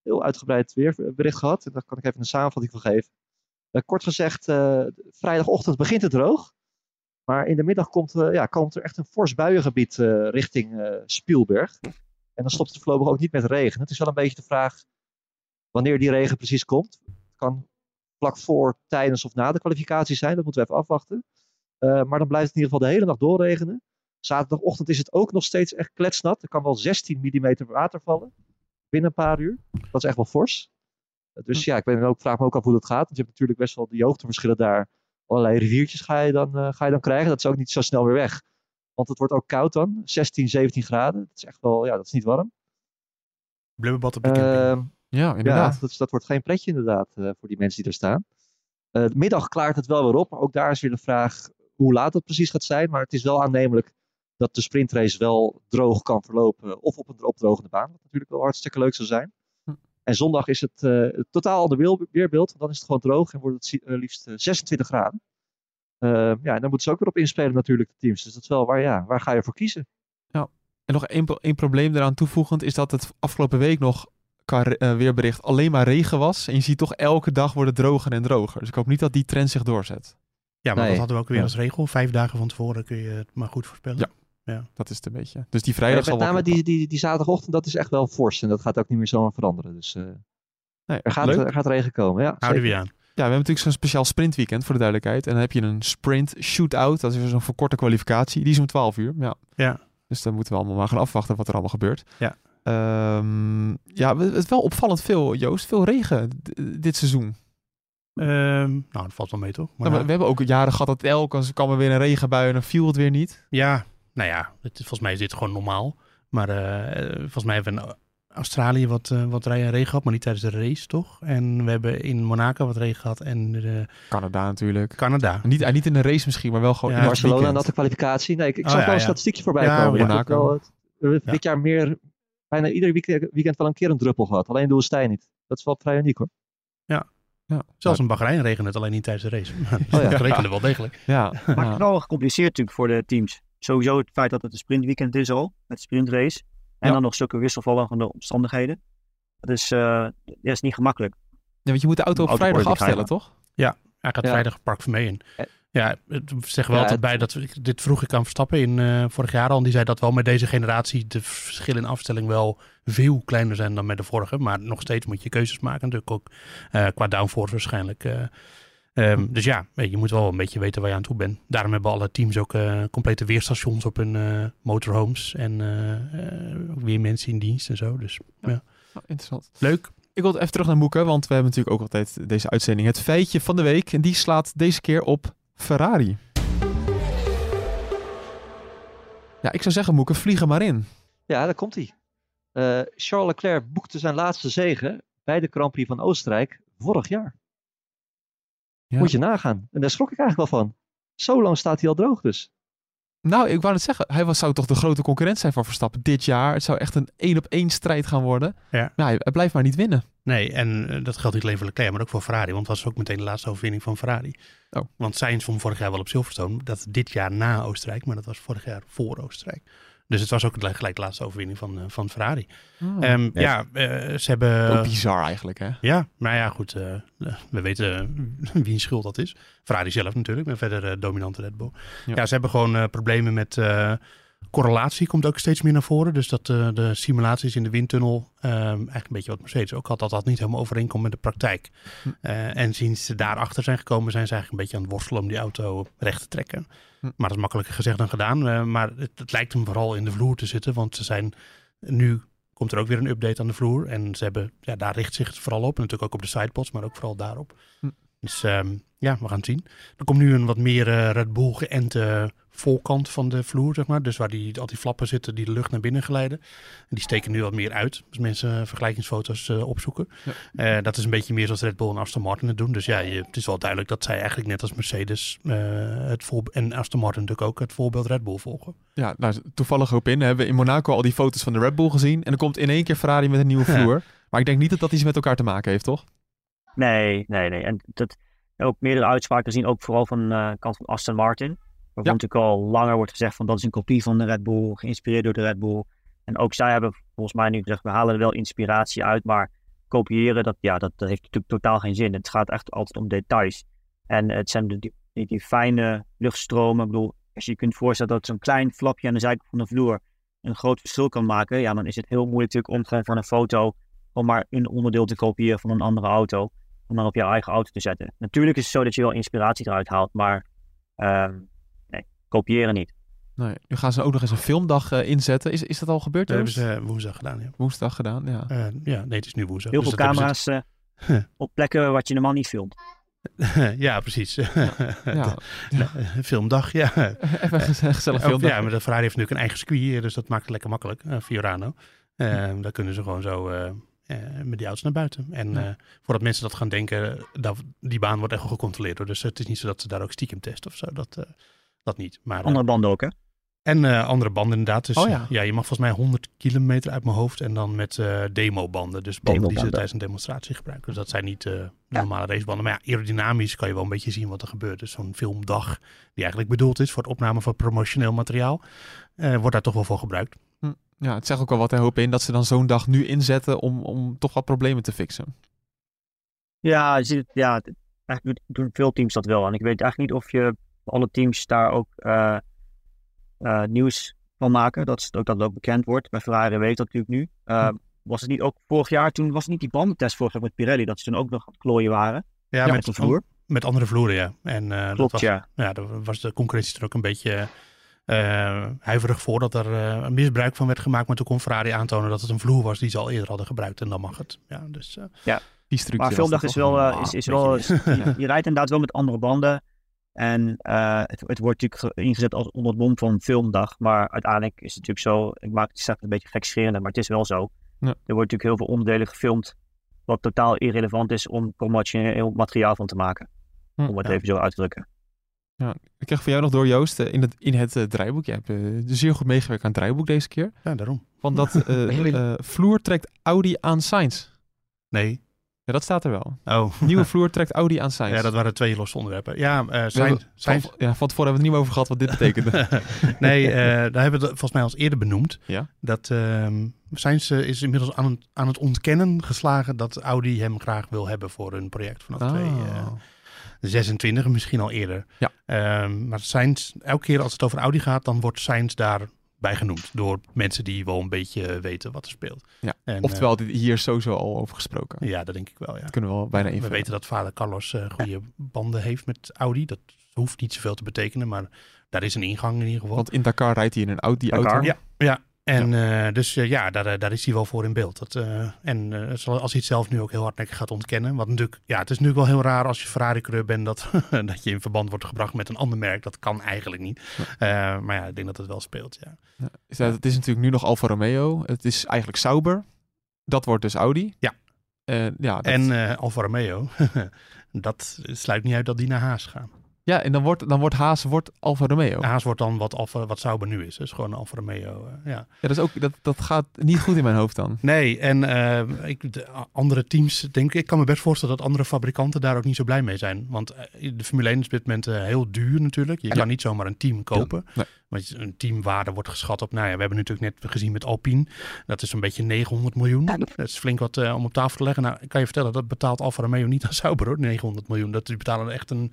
Speaker 9: Heel uitgebreid weerbericht gehad. En daar kan ik even een samenvatting van geven. Kort gezegd, vrijdagochtend begint het droog. Maar in de middag komt, ja, komt er echt een fors buiengebied richting Spielberg. En dan stopt het voorlopig ook niet met regen. Het is wel een beetje de vraag wanneer die regen precies komt. Het kan vlak voor, tijdens of na de kwalificatie zijn. Dat moeten we even afwachten. maar dan blijft het in ieder geval de hele nacht doorregenen. Zaterdagochtend is het ook nog steeds echt kletsnat. Er kan wel 16 mm water vallen binnen een paar uur. Dat is echt wel fors. Dus ja, ik ben ook, vraag me ook af hoe dat gaat. Want je hebt natuurlijk best wel die hoogteverschillen daar. Allerlei riviertjes ga je, dan, uh, ga je dan krijgen. Dat is ook niet zo snel weer weg. Want het wordt ook koud dan. 16, 17 graden. Dat is echt wel, ja, dat is niet warm.
Speaker 2: Blubberbad op de camping.
Speaker 1: Uh, ja, inderdaad.
Speaker 9: Ja, dat, dat, wordt geen pretje inderdaad uh, voor die mensen die er staan. Uh, de middag klaart het wel weer op. Maar ook daar is weer de vraag hoe laat het precies gaat zijn. Maar het is wel aannemelijk dat de sprintrace wel droog kan verlopen. Of op een opdrogende baan, wat natuurlijk wel hartstikke leuk zou zijn. En zondag is het uh, totaal ander weerbeeld. Want dan is het gewoon droog en wordt het uh, liefst 26 graden. Uh, ja, en dan moeten ze ook weer op inspelen natuurlijk, de teams. Dus dat is wel waar, ja, waar ga je voor kiezen?
Speaker 1: Ja, en nog één, één probleem eraan toevoegend is dat het afgelopen week nog qua uh, weerbericht alleen maar regen was. En je ziet toch elke dag wordt het droger en droger. Dus ik hoop niet dat die trend zich doorzet.
Speaker 2: Ja, maar nee. dat hadden we ook weer ja. als regel. Vijf dagen van tevoren kun je het maar goed voorspellen.
Speaker 1: Ja. Ja. Dat is het een beetje. Dus die vrijdag
Speaker 9: ja, met name die, die, die zaterdagochtend, dat is echt wel fors. En dat gaat ook niet meer zomaar veranderen. Dus uh, nee, er, gaat, er gaat regen komen. Ja,
Speaker 2: Houden we aan.
Speaker 1: Ja, we hebben natuurlijk zo'n speciaal sprintweekend voor de duidelijkheid. En dan heb je een sprint shootout. Dat is zo'n verkorte kwalificatie. Die is om 12 uur. Ja.
Speaker 2: ja.
Speaker 1: Dus dan moeten we allemaal maar gaan afwachten wat er allemaal gebeurt.
Speaker 2: Ja.
Speaker 1: Um, ja, het is wel opvallend veel, Joost. Veel regen dit seizoen.
Speaker 2: Um, nou, dat valt wel mee toch?
Speaker 1: Maar nou, we hebben ook jaren gehad dat elke kwam er weer een regenbui en dan viel het weer niet.
Speaker 2: Ja, nou ja, het, volgens mij is dit gewoon normaal. Maar uh, volgens mij hebben we in Australië wat, uh, wat regen gehad, maar niet tijdens de race, toch? En we hebben in Monaco wat regen gehad en de,
Speaker 1: Canada natuurlijk.
Speaker 2: Canada.
Speaker 1: Niet, uh, niet in de race misschien, maar wel gewoon
Speaker 9: ja,
Speaker 1: in
Speaker 9: Barcelona en dat de kwalificatie. Nee, ik, ik
Speaker 1: Oh,
Speaker 9: zag wel ja, een statistiekje voorbij
Speaker 1: ja,
Speaker 9: komen.
Speaker 1: Monaco.
Speaker 9: Wel, dit jaar meer, bijna ieder weekend, weekend wel een keer een druppel gehad. Alleen de woestijn niet. Dat is wel vrij uniek hoor.
Speaker 2: Ja.
Speaker 1: Ja.
Speaker 2: Zelfs in Bahrein regent het alleen niet tijdens de race.
Speaker 9: Oh, ja.
Speaker 2: het regende wel degelijk.
Speaker 1: Ja.
Speaker 8: Maar het is wel gecompliceerd natuurlijk voor de teams. Sowieso het feit dat het een sprintweekend is al, met de sprintrace. En
Speaker 1: Ja.
Speaker 8: dan nog zulke wisselvallige omstandigheden. Dat is, uh, dat is niet gemakkelijk.
Speaker 1: Ja, want je moet de auto op
Speaker 8: Auto
Speaker 1: vrijdag afstellen, toch?
Speaker 2: Hij gaat
Speaker 9: Ja.
Speaker 2: vrijdag Park Vermee in.
Speaker 9: Eh.
Speaker 2: Ja, het zeg wel
Speaker 9: Ja,
Speaker 2: altijd
Speaker 9: het-
Speaker 2: bij dat we- dit vroeg ik aan Verstappen in eh, vorig jaar al. En die zei dat wel met deze generatie de verschillen in afstelling wel veel kleiner zijn dan met de vorige. Maar nog steeds moet je keuzes maken. Natuurlijk ook eh, qua downforce waarschijnlijk. eh. Ehm, dus ja, weet je, moet wel een beetje weten waar je aan toe bent. Daarom hebben alle teams ook eh, complete weerstations op hun eh, motorhomes. En eh, eh, ook weer mensen in dienst en zo. Dus ja,
Speaker 1: Oh, interessant.
Speaker 2: leuk.
Speaker 1: Ik wil even terug naar Moeke, want we hebben natuurlijk ook altijd deze uitzending. Het feitje van de week. En die slaat deze keer op Ferrari. Ja, ik zou zeggen, Moeke, vlieg er maar in.
Speaker 9: Ja, daar komt hij. Charles Leclerc boekte zijn laatste zege bij de Grand Prix van Oostenrijk vorig jaar.
Speaker 1: Ja.
Speaker 9: Moet je nagaan. En daar schrok ik eigenlijk wel van. Zo lang staat hij al droog dus.
Speaker 1: Nou, ik wou het zeggen. Hij was, zou toch de grote concurrent zijn van Verstappen dit jaar. Het zou echt een één op één strijd gaan worden.
Speaker 2: Ja.
Speaker 1: Maar hij, hij blijft maar niet winnen.
Speaker 2: Nee, en eh, dat geldt niet alleen voor Leclerc, maar ook voor Ferrari. Want dat was ook meteen de laatste overwinning van Ferrari.
Speaker 1: Oh.
Speaker 2: Want Sainz won vorig jaar wel op Silverstone. Dat is dit jaar na Oostenrijk, maar dat was vorig jaar voor Oostenrijk. Dus het was ook gelijk gelijk de laatste overwinning van, eh, van Ferrari. Ehm, ja, eh, ze hebben...
Speaker 1: Ook bizar eigenlijk, hè?
Speaker 2: Ja, maar ja, goed. eh, we weten uh, wie schuld dat is. Ferrari zelf natuurlijk, maar verder uh, dominante Red Bull.
Speaker 1: Ja.
Speaker 2: Ja, ze hebben gewoon uh, problemen met uh, correlatie. Komt ook steeds meer naar voren. Dus dat uh, de simulaties in de windtunnel, eigenlijk een beetje wat Mercedes ook had, dat dat niet helemaal overeenkomt met de praktijk.
Speaker 1: Hm.
Speaker 2: Uh, en sinds ze daarachter zijn gekomen, zijn ze eigenlijk een beetje aan het worstelen om die auto recht te trekken.
Speaker 1: Hm.
Speaker 2: Maar dat is makkelijker gezegd dan gedaan. Uh, maar het, het lijkt hem vooral in de vloer te zitten, want ze zijn nu komt er ook weer een update aan de vloer. En ze hebben, ja, daar richt zich het vooral op. En natuurlijk ook op de sidepods, maar ook vooral daarop.
Speaker 1: Hm.
Speaker 2: Dus um, ja, we gaan het zien. Er komt nu een wat meer uh, Red Bull geënte volkant van de vloer, zeg maar. Dus waar die, al die flappen zitten die de lucht naar binnen geleiden. En die steken nu wat meer uit. Als mensen vergelijkingsfoto's uh, opzoeken. Ja. Uh, dat is een beetje meer zoals Red Bull en Aston Martin het doen. Dus ja, je, het is wel duidelijk dat zij eigenlijk net als Mercedes uh, het voor, en Aston Martin natuurlijk ook het voorbeeld Red Bull volgen.
Speaker 1: Ja, nou, toevallig op in. We hebben in Monaco al die foto's van de Red Bull gezien. En er komt in één keer Ferrari met een nieuwe vloer. Ja. Maar ik denk niet dat dat iets met elkaar te maken heeft, toch?
Speaker 8: Nee, nee, nee. En dat ook meerdere uitspraken zien, ook vooral van de uh, kant van Aston Martin. Waarvan ja. natuurlijk al langer wordt gezegd van dat is een kopie van de Red Bull, geïnspireerd door de Red Bull. En ook zij hebben volgens mij nu gezegd, we halen er wel inspiratie uit, maar kopiëren, dat, ja, dat, dat heeft natuurlijk totaal geen zin. Het gaat echt altijd om details. En het zijn die, die, die fijne luchtstromen. Ik bedoel, als je je kunt voorstellen dat zo'n klein flapje aan de zijkant van de vloer een groot verschil kan maken, ja, dan is het heel moeilijk natuurlijk om van een foto om maar een onderdeel te kopiëren van een andere auto, om dan op jouw eigen auto te zetten. Natuurlijk is het zo dat je wel inspiratie eruit haalt, maar uh, nee, kopiëren niet.
Speaker 1: Nee, nu gaan ze ook nog eens een filmdag uh, inzetten. Is, is dat al gebeurd?
Speaker 2: Dat hebben ze uh, woensdag gedaan, ja.
Speaker 1: Woensdag gedaan, ja.
Speaker 2: Uh, ja, nee, het is nu woensdag.
Speaker 8: Heel dus veel camera's ze... op plekken wat je normaal niet filmt.
Speaker 2: ja, precies.
Speaker 1: ja.
Speaker 2: filmdag, ja.
Speaker 1: Even een gezellig filmdag.
Speaker 2: Ja, maar de Ferrari heeft natuurlijk een eigen circuit, dus dat maakt het lekker makkelijk. Uh, Fiorano. Uh, daar kunnen ze gewoon zo uh, met die auto's naar buiten. En ja. voordat mensen dat gaan denken, dat, die baan wordt echt gecontroleerd. Hoor. Dus het is niet zo dat ze daar ook stiekem testen of zo. Dat, dat niet. Maar,
Speaker 8: andere banden ook, hè?
Speaker 2: En uh, andere banden inderdaad. Dus
Speaker 1: oh, ja.
Speaker 2: ja. je mag volgens mij 100 kilometer uit mijn hoofd. En dan met uh, demobanden. Dus banden
Speaker 8: Demo
Speaker 2: die ze tijdens een demonstratie gebruiken. Dus dat zijn niet uh, normale racebanden. Maar ja, aerodynamisch kan je wel een beetje zien wat er gebeurt. Dus zo'n filmdag, die eigenlijk bedoeld is voor het opname van promotioneel materiaal, wordt daar toch wel voor gebruikt.
Speaker 1: Ja, het zegt ook wel wat hij hoop in dat ze dan zo'n dag nu inzetten om, om toch wat problemen te fixen.
Speaker 8: Ja, je ziet, ja, eigenlijk doen veel teams dat wel. En ik weet eigenlijk niet of je alle teams daar ook uh, uh, nieuws van maken. Dat, ook, dat het ook bekend wordt. Bij Ferrari weet dat natuurlijk nu. Uh, hm. Was het niet ook vorig jaar, toen was het niet die bandentest vorig jaar met Pirelli, dat ze toen ook nog aan het klooien waren?
Speaker 2: Ja,
Speaker 8: ja
Speaker 2: met
Speaker 8: de vloer.
Speaker 2: Met andere vloeren, ja. En, uh,
Speaker 8: Klopt,
Speaker 2: dat was,
Speaker 8: ja.
Speaker 2: Ja, daar was de concurrentie er ook een beetje uh, huiverig voor dat er uh, een misbruik van werd gemaakt. Maar toen kon Ferrari aantonen dat het een vloer was die ze al eerder hadden gebruikt. En dan mag het. Ja, dus,
Speaker 8: ja.
Speaker 1: Die
Speaker 8: maar filmdag is wel, uh, is, is wel je, je rijdt inderdaad wel met andere banden. En uh, het, het, wordt natuurlijk ingezet als onder het mom van filmdag. Maar uiteindelijk is het natuurlijk zo. Ik maak het straks een beetje gekscherend, maar het is wel zo.
Speaker 1: Ja.
Speaker 8: Er wordt natuurlijk heel veel onderdelen gefilmd. Wat totaal irrelevant is om promotioneel materiaal van te maken. Hm, om het ja. even zo uit te drukken.
Speaker 1: Ja, ik kreeg van jou nog door Joost in het, in het uh, draaiboek. Je hebt uh, zeer goed meegewerkt aan het draaiboek deze keer.
Speaker 2: Ja, daarom.
Speaker 1: Want dat uh, vloer trekt Audi aan Sainz.
Speaker 2: Nee.
Speaker 1: Ja, dat staat er wel.
Speaker 2: Oh,
Speaker 1: Nieuwe vloer trekt Audi aan Sainz.
Speaker 2: ja, dat waren twee losse onderwerpen. Ja, eh
Speaker 1: hebben-
Speaker 2: Sainz, Sainz,
Speaker 1: van, ja, van tevoren hebben we het niet meer over gehad wat dit betekende.
Speaker 2: nee, eh, daar hebben we het volgens mij al eens eerder benoemd.
Speaker 1: Ja.
Speaker 2: Dat ehm Sainz eh, is inmiddels aan het, aan het ontkennen geslagen dat Audi hem graag wil hebben voor hun project vanaf
Speaker 1: Ah.
Speaker 2: 2026, misschien al eerder.
Speaker 1: Ja.
Speaker 2: Ehm, maar Sainz, elke keer als het over Audi gaat, dan wordt Sainz daarbij genoemd door mensen die wel een beetje weten wat er speelt.
Speaker 1: Ja,
Speaker 2: En,
Speaker 1: Oftewel, dit, hier is sowieso al over gesproken.
Speaker 2: eh, ja, dat denk ik wel, ja.
Speaker 1: Dat kunnen we wel bijna
Speaker 2: We
Speaker 1: invullen.
Speaker 2: weten dat vader Carlos eh, goede banden heeft met Audi. Dat hoeft niet zoveel te betekenen, maar daar is een ingang in ieder geval.
Speaker 1: Want in Dakar rijdt hij in een Audi
Speaker 8: Dakar?
Speaker 1: auto.
Speaker 2: Ja, ja. En eh, dus eh, ja, daar, eh, daar is hij wel voor in beeld. Dat, en als hij het zelf nu ook heel hardnekkig gaat ontkennen. Want natuurlijk, ja, het is natuurlijk wel heel raar als je Ferrari-coureur bent dat, dat je in verband wordt gebracht met een ander merk. Dat kan eigenlijk niet. Maar ja, ik denk dat het wel speelt, ja.
Speaker 1: Ja. Het is natuurlijk nu nog Alfa Romeo. Het is eigenlijk Sauber. Dat wordt dus Audi.
Speaker 2: Ja.
Speaker 1: Ja, dat-
Speaker 2: En Alfa Romeo, dat sluit niet uit dat die naar Haas gaan.
Speaker 1: Ja, en dan wordt, dan wordt Haas wordt Alfa Romeo.
Speaker 2: Haas wordt dan wat, Alfa, wat Sauber nu is. Dus gewoon Alfa Romeo, eh, ja.
Speaker 1: Ja, dat, is ook, dat, dat gaat niet goed in mijn hoofd dan.
Speaker 2: Nee, en eh, ik, de andere teams, denk ik, kan me best voorstellen dat andere fabrikanten daar ook niet zo blij mee zijn. Want eh, de Formule 1 is op dit moment heel duur natuurlijk. Je kan niet zomaar een team kopen.
Speaker 1: Nee.
Speaker 2: Want een teamwaarde wordt geschat op, nou ja, we hebben natuurlijk net gezien met Alpine. Dat is een beetje 900 miljoen. Dat is flink wat eh, om op tafel te leggen. Nou, ik kan je vertellen, dat betaalt Alfa Romeo niet aan Sauber hoor, 900 miljoen. Dat, die betalen echt een,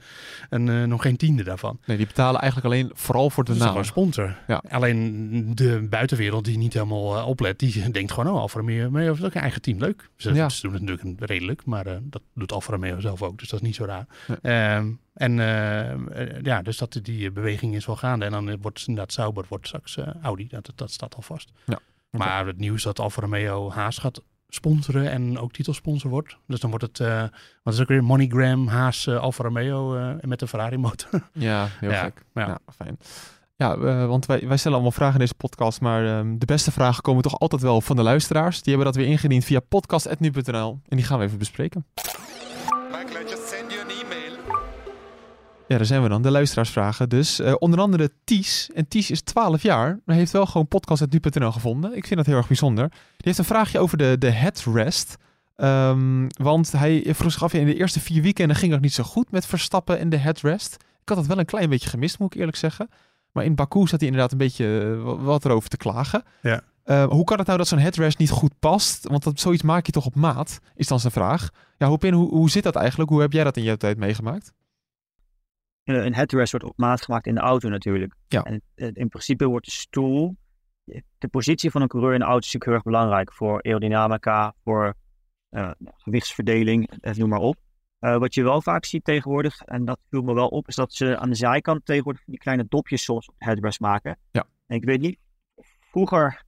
Speaker 2: een, eh, nog geen tiende daarvan.
Speaker 1: Nee, die betalen eigenlijk alleen vooral voor de
Speaker 2: Dat is
Speaker 1: naam.
Speaker 2: sponsor.
Speaker 1: Ja.
Speaker 2: Alleen de buitenwereld die niet helemaal eh, oplet, die denkt gewoon, oh, Alfa Romeo Romeo heeft ook een eigen team. Leuk. Ze,
Speaker 1: Ja.
Speaker 2: ze doen het natuurlijk een- redelijk, maar eh, dat doet Alfa Romeo zelf ook. Dus dat is niet zo raar. Ehm, en eh, eh, ja, dus dat, die beweging is wel gaande. En dan wordt inderdaad Sauber wordt straks eh, Audi. Dat, dat staat al vast.
Speaker 1: Ja.
Speaker 2: Maar het nieuws dat Alfa Romeo Haas gaat sponsoren en ook titelsponsor wordt. Dus dan wordt het, eh wat is ook weer, MoneyGram, Haas, Alfa Romeo met de Ferrari motor.
Speaker 1: Ja, heel
Speaker 2: Ja,
Speaker 1: gek.
Speaker 2: ja.
Speaker 1: Ja, fijn. Ja, want wij, wij stellen allemaal vragen in deze podcast, maar ehm, de beste vragen komen toch altijd wel van de luisteraars. Die hebben dat weer ingediend via podcast.nu.nl en die gaan we even bespreken. Ja, daar zijn we dan, de luisteraarsvragen. Dus eh, onder andere Ties. En Ties is 12 jaar, maar heeft wel gewoon podcast.nu.nl gevonden. Ik vind dat heel erg bijzonder. Die heeft een vraagje over de, de headrest. Ehm, want hij vroeg zich af, in de eerste vier weekenden ging het niet zo goed met Verstappen en de headrest. Ik had dat wel een klein beetje gemist, moet ik eerlijk zeggen. Maar in Baku zat hij inderdaad een beetje eh, wa- wat erover te klagen.
Speaker 2: Ja.
Speaker 1: Eh, hoe kan het nou dat zo'n headrest niet goed past? Want dat, zoiets maak je toch op maat, is dan zijn vraag. Ja, Hopin, hoe, hoe zit dat eigenlijk? Hoe heb jij dat in jouw tijd meegemaakt?
Speaker 8: Een headrest wordt op maat gemaakt in de auto natuurlijk.
Speaker 1: Ja.
Speaker 8: En in principe wordt de stoel, de positie van een coureur in de auto is natuurlijk heel erg belangrijk voor aerodynamica, voor eh, gewichtsverdeling, eh, noem maar op. Eh, wat je wel vaak ziet tegenwoordig, en dat viel me wel op, is dat ze aan de zijkant tegenwoordig die kleine dopjes soms op headrest maken.
Speaker 1: Ja.
Speaker 8: En ik weet niet, vroeger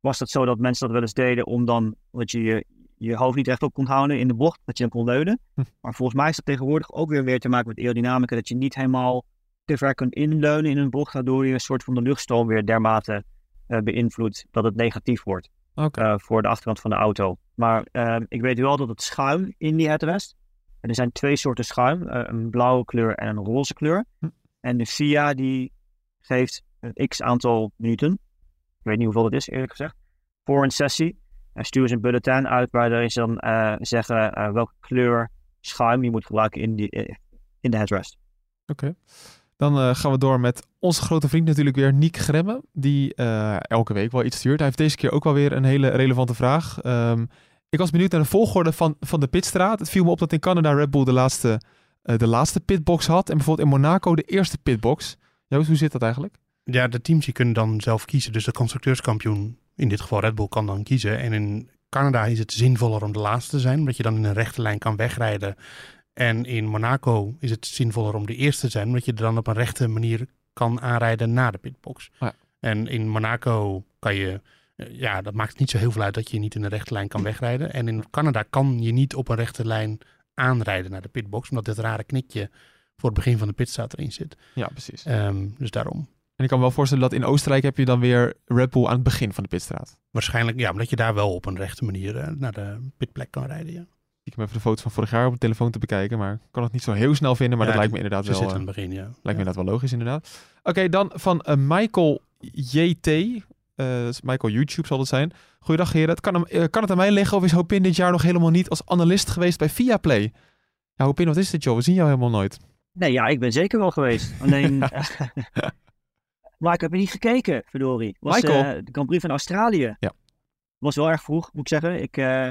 Speaker 8: was dat zo dat mensen dat wel eens deden om dan, dat je je, je hoofd niet echt op kon houden in de bocht, dat je dan kon leunen.
Speaker 1: Hm.
Speaker 8: Maar volgens mij is dat tegenwoordig ook weer weer te maken met aerodynamica, dat je niet helemaal te ver kunt inleunen in een bocht, waardoor je een soort van de luchtstroom weer dermate eh, beïnvloedt dat het negatief wordt eh, voor de achterkant van de auto. Maar eh, ik weet wel dat het schuim in die headrest, en er zijn twee soorten schuim, een blauwe kleur en een roze kleur.
Speaker 1: Hm.
Speaker 8: En de FIA die geeft een x aantal minuten, ik weet niet hoeveel het is eerlijk gezegd, voor een sessie. En sturen ze een bulletin uit waarin ze dan eh, zeggen eh, welke kleur schuim je moet gebruiken in, die, in de headrest.
Speaker 1: Oké. Dan eh, gaan we door met onze grote vriend natuurlijk weer, Niek Gremme. Die eh, elke week wel iets stuurt. Hij heeft deze keer ook wel weer een hele relevante vraag. Ehm, ik was benieuwd naar de volgorde van, van de pitstraat. Het viel me op dat in Canada Red Bull de laatste, de laatste pitbox had. En bijvoorbeeld in Monaco de eerste pitbox. Joost, hoe zit dat eigenlijk?
Speaker 2: Ja, de teams die kunnen dan zelf kiezen. Dus de constructeurskampioen, in dit geval Red Bull, kan dan kiezen. En in Canada is het zinvoller om de laatste te zijn, omdat je dan in een rechte lijn kan wegrijden. En in Monaco is het zinvoller om de eerste te zijn, omdat je er dan op een rechte manier kan aanrijden na de pitbox.
Speaker 1: Ja.
Speaker 2: En in Monaco kan je, eh, ja, dat maakt niet zo heel veel uit dat je niet in een rechte lijn kan wegrijden. En in Canada kan je niet op een rechte lijn aanrijden naar de pitbox, omdat dit rare knikje voor het begin van de pitstraat erin zit.
Speaker 1: Ja, precies.
Speaker 2: Ehm, dus daarom.
Speaker 1: En ik kan me wel voorstellen dat in Oostenrijk heb je dan weer Red Bull aan het begin van de pitstraat.
Speaker 2: Waarschijnlijk, ja, omdat je daar wel op een rechte manier eh, naar de pitplek kan rijden. Ja.
Speaker 1: Ik heb even de foto's van vorig jaar op de telefoon te bekijken, maar ik kan het niet zo heel snel vinden. Maar
Speaker 2: Ja,
Speaker 1: dat lijkt me inderdaad
Speaker 2: Ze
Speaker 1: wel...
Speaker 2: zitten
Speaker 1: eh,
Speaker 2: aan het begin, ja.
Speaker 1: Lijkt me inderdaad wel logisch, inderdaad. Oké, dan van eh, Michael JT. Eh, Michael YouTube zal het zijn. Goeiedag heren. Het kan, hem, kan het aan mij liggen of is Hopin dit jaar nog helemaal niet als analist geweest bij Viaplay? Ja, Hopin, wat is dit joh? We zien jou helemaal nooit.
Speaker 8: Nee, ja, ik ben zeker wel geweest. Alleen. maar ik heb er niet gekeken, verdorie. Was,
Speaker 1: Michael?
Speaker 8: eh, de Grand Prix van Australië.
Speaker 1: Ja.
Speaker 8: Was wel erg vroeg, moet ik zeggen. Ik, eh,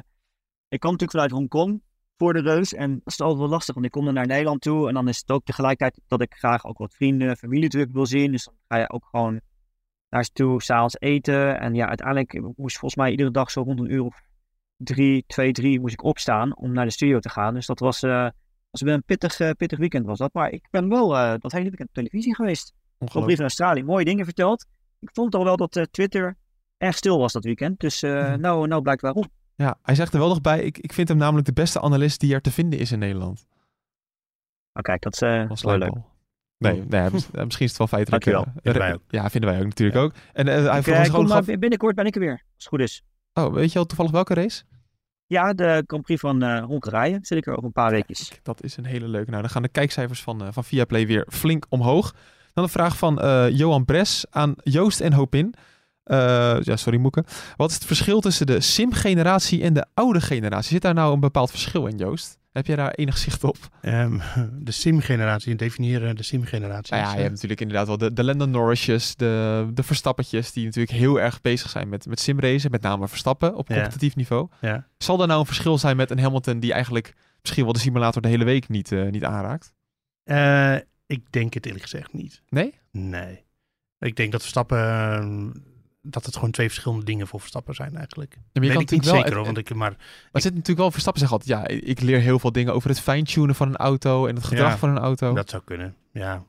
Speaker 8: ik kwam natuurlijk vanuit Hongkong voor de reus. En dat is altijd wel lastig, want ik kom dan naar Nederland toe. En dan is het ook tegelijkertijd dat ik graag ook wat vrienden, familie natuurlijk wil zien. Dus dan ga je ook gewoon naar ze toe, s'avonds eten. En ja, uiteindelijk moest volgens mij iedere dag zo rond een uur of drie, twee, drie moest ik opstaan om naar de studio te gaan. Dus dat was, eh, was een pittig, pittig weekend was dat. Maar ik ben wel eh, dat hele weekend op televisie geweest.
Speaker 1: Ongelooflijk.
Speaker 8: van Australië, mooie dingen verteld. Ik vond al wel dat eh, Twitter erg stil was dat weekend. Dus eh,
Speaker 1: Mhm.
Speaker 8: nou, nou blijkt waarom.
Speaker 1: Ja, hij zegt er wel nog bij. Ik, ik vind hem namelijk de beste analist die er te vinden is in Nederland.
Speaker 8: Maar kijk, dat is eh,
Speaker 1: Als
Speaker 8: wel leuk.
Speaker 1: Nee, nee mis- eh, misschien is het wel feitelijk. Eh,
Speaker 2: Vinden ook.
Speaker 1: Ja, vinden wij ook natuurlijk ook. En eh, hij
Speaker 8: Ik, eh,
Speaker 1: gewoon gaf...
Speaker 8: binnenkort ben ik er weer, als het goed is.
Speaker 1: Oh, weet je al toevallig welke race?
Speaker 8: Ja, de Grand Prix van eh, Hongarije zit ik er over een paar weekjes.
Speaker 1: Kijk, Dat is een hele leuke. Nou, dan gaan de kijkcijfers van, eh, van Viaplay weer flink omhoog. Dan een vraag van eh, Johan Bres aan Joost en Hopin. Eh, ja, sorry Moeke. Wat is het verschil tussen de sim-generatie en de oude generatie? Zit daar nou een bepaald verschil in, Joost? Heb jij daar enig zicht op?
Speaker 2: Ehm, de sim-generatie, definiëren de sim-generatie.
Speaker 1: Nou ja, je
Speaker 2: eh,
Speaker 1: hebt natuurlijk inderdaad wel de, de Landon Norrisjes, de, de Verstappetjes, die natuurlijk heel erg bezig zijn met, met simracen, met name Verstappen op
Speaker 2: Ja.
Speaker 1: competitief niveau.
Speaker 2: ja.
Speaker 1: Zal er nou een verschil zijn met een Hamilton die eigenlijk misschien wel de simulator de hele week niet, niet aanraakt?
Speaker 2: Eh, ik denk het eerlijk gezegd niet.
Speaker 1: Nee?
Speaker 2: Nee. Ik denk dat Verstappen... eh, dat het gewoon twee verschillende dingen voor Verstappen zijn eigenlijk.
Speaker 1: Ja, maar je
Speaker 2: Weet
Speaker 1: kan
Speaker 2: ik niet zeker
Speaker 1: wel-
Speaker 2: hoor, want ik... Maar
Speaker 1: Maar het zit natuurlijk wel, Verstappen zegt altijd, ja, ik leer heel veel dingen over het fine-tunen van een auto en het gedrag
Speaker 2: Ja,
Speaker 1: van een auto.
Speaker 2: Dat zou kunnen, ja.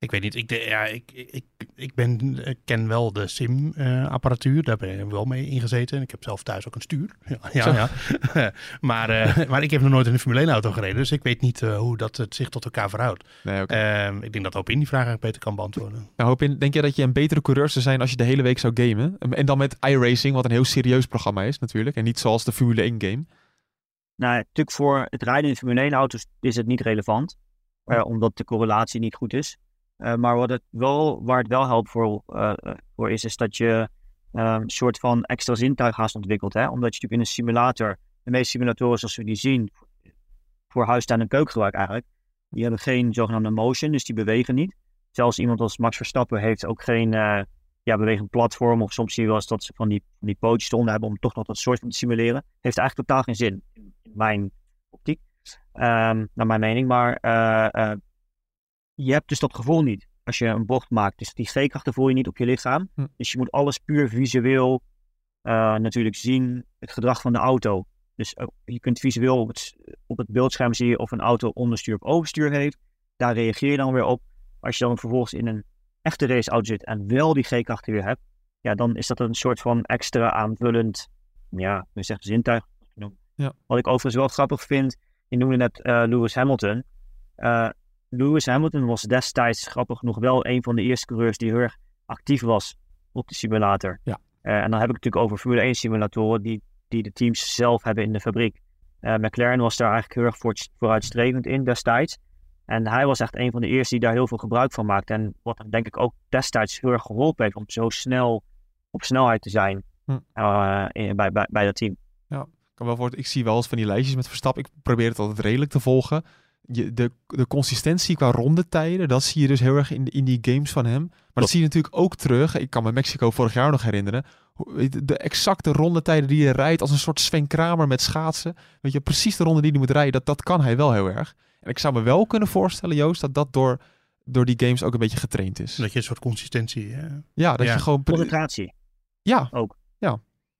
Speaker 2: Ik weet niet, ik, de- ja, ik, ik, ik, ben, ik ken wel de sim-apparatuur, daar ben ik wel mee ingezeten. Ik heb zelf thuis ook een stuur. Ja, ja, ja. maar, eh, maar ik heb nog nooit in een Formule 1-auto gereden, dus ik weet niet eh, hoe dat het zich tot elkaar verhoudt.
Speaker 1: Nee, oké.
Speaker 2: Ehm, ik denk dat Hoop in die vraag eigenlijk beter kan beantwoorden.
Speaker 1: Nou, hoop in, denk je dat je een betere coureur zou zijn als je de hele week zou gamen? En dan met iRacing, wat een heel serieus programma is natuurlijk. En niet zoals de Formule 1 game.
Speaker 8: Nou, natuurlijk voor het rijden in Formule 1 auto's is het niet relevant. eh, omdat de correlatie niet goed is. Eh, maar wat het wel, waar het wel helpt voor, eh, voor is, is dat je eh, een soort van extra zintuig haast ontwikkelt. Hè? Omdat je natuurlijk in een simulator, de meeste simulatoren zoals we die zien, voor huistuin en keukengebruik eigenlijk, die hebben geen zogenaamde motion, dus die bewegen niet. Zelfs iemand als Max Verstappen heeft ook geen eh, ja, bewegend platform. Of soms zie je wel eens dat ze van die, die pootjes eronder hebben om toch nog dat soort te simuleren. Heeft eigenlijk totaal geen zin, in, mijn optiek. Ehm, naar mijn mening. Maar je hebt dus dat gevoel niet als je een bocht maakt. Dus die G-krachten voel je niet op je lichaam.
Speaker 1: Hm.
Speaker 8: Dus je moet alles puur visueel eh, natuurlijk zien, het gedrag van de auto. Dus eh, je kunt visueel op het, op het beeldscherm zien of een auto onderstuur of overstuur heeft. Daar reageer je dan weer op. Als je dan vervolgens in een echte raceauto zit en wel die G-krachten weer hebt, ja, dan is dat een soort van extra aanvullend, ja, we zeggen zintuig.
Speaker 1: Ja.
Speaker 8: Wat ik overigens wel grappig vind, je noemde net eh, Lewis Hamilton. Lewis Hamilton was destijds grappig genoeg wel een van de eerste coureurs die heel erg actief was op de simulator.
Speaker 1: Ja.
Speaker 8: Eh, en dan heb ik het natuurlijk over Formule 1 simulatoren die, die de teams zelf hebben in de fabriek. Eh, McLaren was daar eigenlijk heel erg voor, vooruitstrevend in destijds. En hij was echt een van de eerste die daar heel veel gebruik van maakte. En wat hem denk ik ook destijds heel erg geholpen heeft om zo snel op snelheid te zijn
Speaker 1: Hm.
Speaker 8: eh, in- bij, bij, bij dat team.
Speaker 1: kan wel voor, ik zie wel eens van die lijstjes met Verstappen. Ik probeer het altijd redelijk te volgen. Je, de, de consistentie qua rondetijden, dat zie je dus heel erg in, in die games van hem. Maar dat zie je natuurlijk ook terug. Ik kan me Mexico vorig jaar nog herinneren. Je, De exacte rondetijden die hij rijdt als een soort Sven Kramer met schaatsen. Weet je, precies de ronde die hij moet rijden, dat, dat kan hij wel heel erg. En ik zou me wel kunnen voorstellen, Joost, dat dat door, door die games ook een beetje getraind is.
Speaker 2: Dat je een soort consistentie... eh,
Speaker 1: Ja, dat
Speaker 2: Ja.
Speaker 1: je gewoon...
Speaker 8: Concentratie.
Speaker 1: Ja,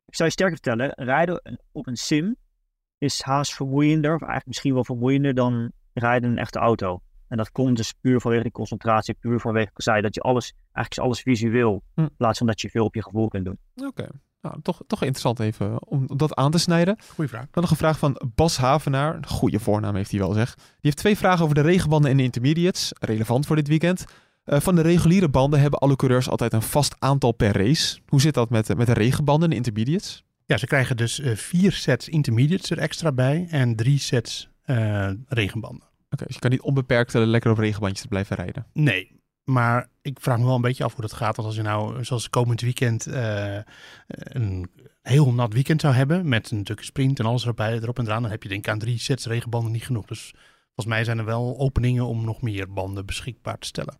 Speaker 8: Ik zou je sterker vertellen, rijden op een sim is haast vermoeiender, of eigenlijk misschien wel vermoeiender dan rijden in een echte auto. En dat komt dus puur vanwege die concentratie, puur vanwege zei, dat je alles, eigenlijk is alles visueel,
Speaker 1: Hm.
Speaker 8: in plaats van dat je veel op je gevoel kunt doen.
Speaker 1: oké. Nou, toch, toch interessant even om dat aan te snijden.
Speaker 2: goeie vraag.
Speaker 1: Dan nog een vraag van Bas Havenaar. Een goede voornaam heeft hij wel, zeg. Die heeft twee vragen over de regenbanden en de intermediates. Relevant voor dit weekend. Eh, van de reguliere banden hebben alle coureurs altijd een vast aantal per race. Hoe zit dat met, met de regenbanden en de intermediates?
Speaker 2: Ja, ze krijgen dus eh, vier sets intermediates er extra bij en drie sets eh, regenbanden.
Speaker 1: Oké, dus je kan niet onbeperkt eh, lekker op regenbandjes blijven rijden.
Speaker 2: Nee, Maar ik vraag me wel een beetje af hoe dat gaat. Want als je nou, zoals komend weekend, eh, een heel nat weekend zou hebben. Met natuurlijk een sprint en alles erbij, erop en eraan. Dan heb je denk ik aan drie sets regenbanden niet genoeg. Dus volgens mij zijn er wel openingen om nog meer banden beschikbaar te stellen.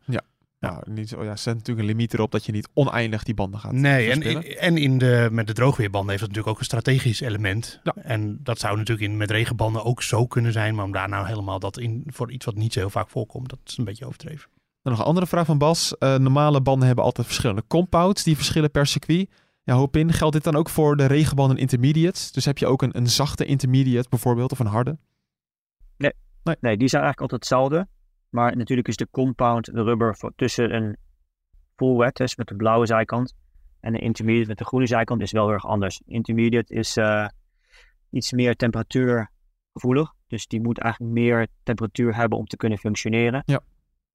Speaker 1: Nou, niet zo, ja, zet natuurlijk een limiet erop dat je niet oneindig die banden gaat
Speaker 2: Nee, en,
Speaker 1: verspillen.
Speaker 2: en in de, met de droogweerbanden heeft dat natuurlijk ook een strategisch element.
Speaker 1: Ja.
Speaker 2: En dat zou natuurlijk in, met regenbanden ook zo kunnen zijn. Maar om daar nou helemaal dat in voor iets wat niet zo heel vaak voorkomt, dat is een beetje overdreven.
Speaker 1: Dan nog een andere vraag van Bas. Eh, normale banden hebben altijd verschillende compounds. Die verschillen per circuit. Ja, hoop in. Geldt dit dan ook voor de regenbanden intermediates? Dus heb je ook een, een zachte intermediate bijvoorbeeld of een harde?
Speaker 8: Nee, die zijn eigenlijk altijd hetzelfde. Maar natuurlijk is de compound, de rubber, voor, tussen een full wet, dus met de blauwe zijkant, en een intermediate met de groene zijkant, is wel heel erg anders. Intermediate is eh, iets meer temperatuurgevoelig. Dus die moet eigenlijk meer temperatuur hebben om te kunnen functioneren.
Speaker 1: Ja.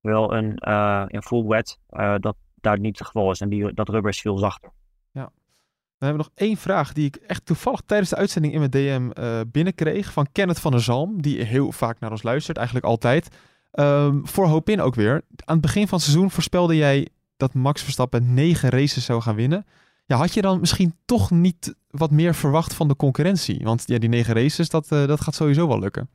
Speaker 8: Terwijl een, eh, een full wet, eh, dat daar niet het geval is. En die, dat rubber is veel zachter.
Speaker 1: Dan hebben we nog één vraag die ik echt toevallig tijdens de uitzending in mijn DM binnenkreeg van Kenneth van der Zalm, die heel vaak naar ons luistert, eigenlijk altijd. Ehm, voor Hopin ook weer. Aan het begin van het seizoen voorspelde jij dat Max Verstappen negen races zou gaan winnen. Ja, had je dan misschien toch niet wat meer verwacht van de concurrentie? Want ja, die negen races, dat, eh, dat gaat sowieso wel lukken.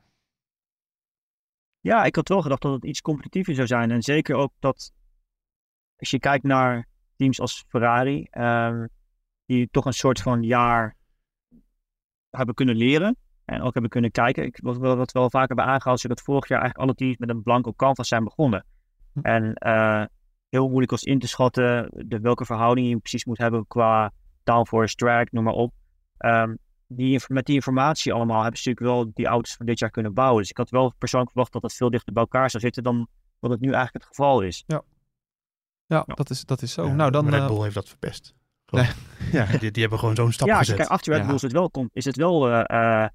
Speaker 8: Ja, ik had wel gedacht dat het iets competitiever zou zijn. En zeker ook dat als je kijkt naar teams als Ferrari, ehm, die toch een soort van jaar hebben kunnen leren. En ook hebben kunnen kijken. Ik, wat, wat we wel vaak hebben aangehaald, is dat vorig jaar eigenlijk alle teams met een blanco canvas zijn begonnen.
Speaker 1: Hm.
Speaker 8: En eh, heel moeilijk was in te schatten de, welke verhouding je precies moet hebben qua downforce, drag, noem maar op. Ehm, die, met die informatie allemaal hebben ze natuurlijk wel die auto's van dit jaar kunnen bouwen. Dus ik had wel persoonlijk verwacht dat het veel dichter bij elkaar zou zitten dan wat het nu eigenlijk het geval is.
Speaker 1: Ja,
Speaker 8: Ja.
Speaker 1: Dat, is, dat is zo.
Speaker 2: Ja,
Speaker 1: nou, dan...
Speaker 2: Red
Speaker 1: eh,
Speaker 2: Bull heeft dat verpest. Ja, die, die hebben gewoon zo'n stap
Speaker 8: ja, als je
Speaker 2: gezet.
Speaker 8: kijkt achter Red
Speaker 1: Ja.
Speaker 8: Bull is het wel, is het wel eh,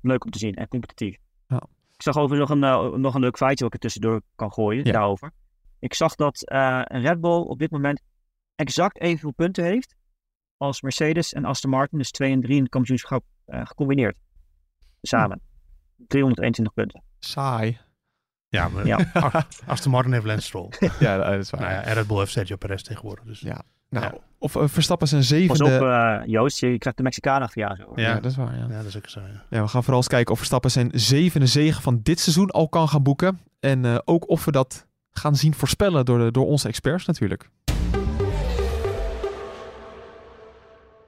Speaker 8: leuk om te zien en competitief.
Speaker 1: Ja.
Speaker 8: Ik zag over nog een, eh, nog een leuk feitje wat ik er tussendoor kan gooien
Speaker 1: Ja.
Speaker 8: daarover. Ik zag dat eh, een Red Bull op dit moment exact evenveel punten heeft als Mercedes en Aston Martin, dus 2 en 3 in het kampioenschap eh, gecombineerd. Samen. 321 punten.
Speaker 1: Saai.
Speaker 2: Ja, maar
Speaker 8: Ja.
Speaker 2: Aston Martin heeft Lance Stroll.
Speaker 1: Ja, dat is waar.
Speaker 2: nou ja, en Red Bull heeft Sergio Perez tegenwoordig. Dus.
Speaker 1: Ja. Nou,
Speaker 2: Ja.
Speaker 1: of eh, Verstappen zijn
Speaker 8: Pas
Speaker 1: zevende...
Speaker 8: op, eh, Joost, je krijgt de Mexicaan achter je. Zo.
Speaker 1: ja.
Speaker 2: Ja.
Speaker 1: dat is waar, ja.
Speaker 2: Ja, dat is ook zo. Ja.
Speaker 1: Ja, we gaan vooral eens kijken of Verstappen zijn zevende zege van dit seizoen al kan gaan boeken. En eh, ook of we dat gaan zien voorspellen door, de, door onze experts natuurlijk.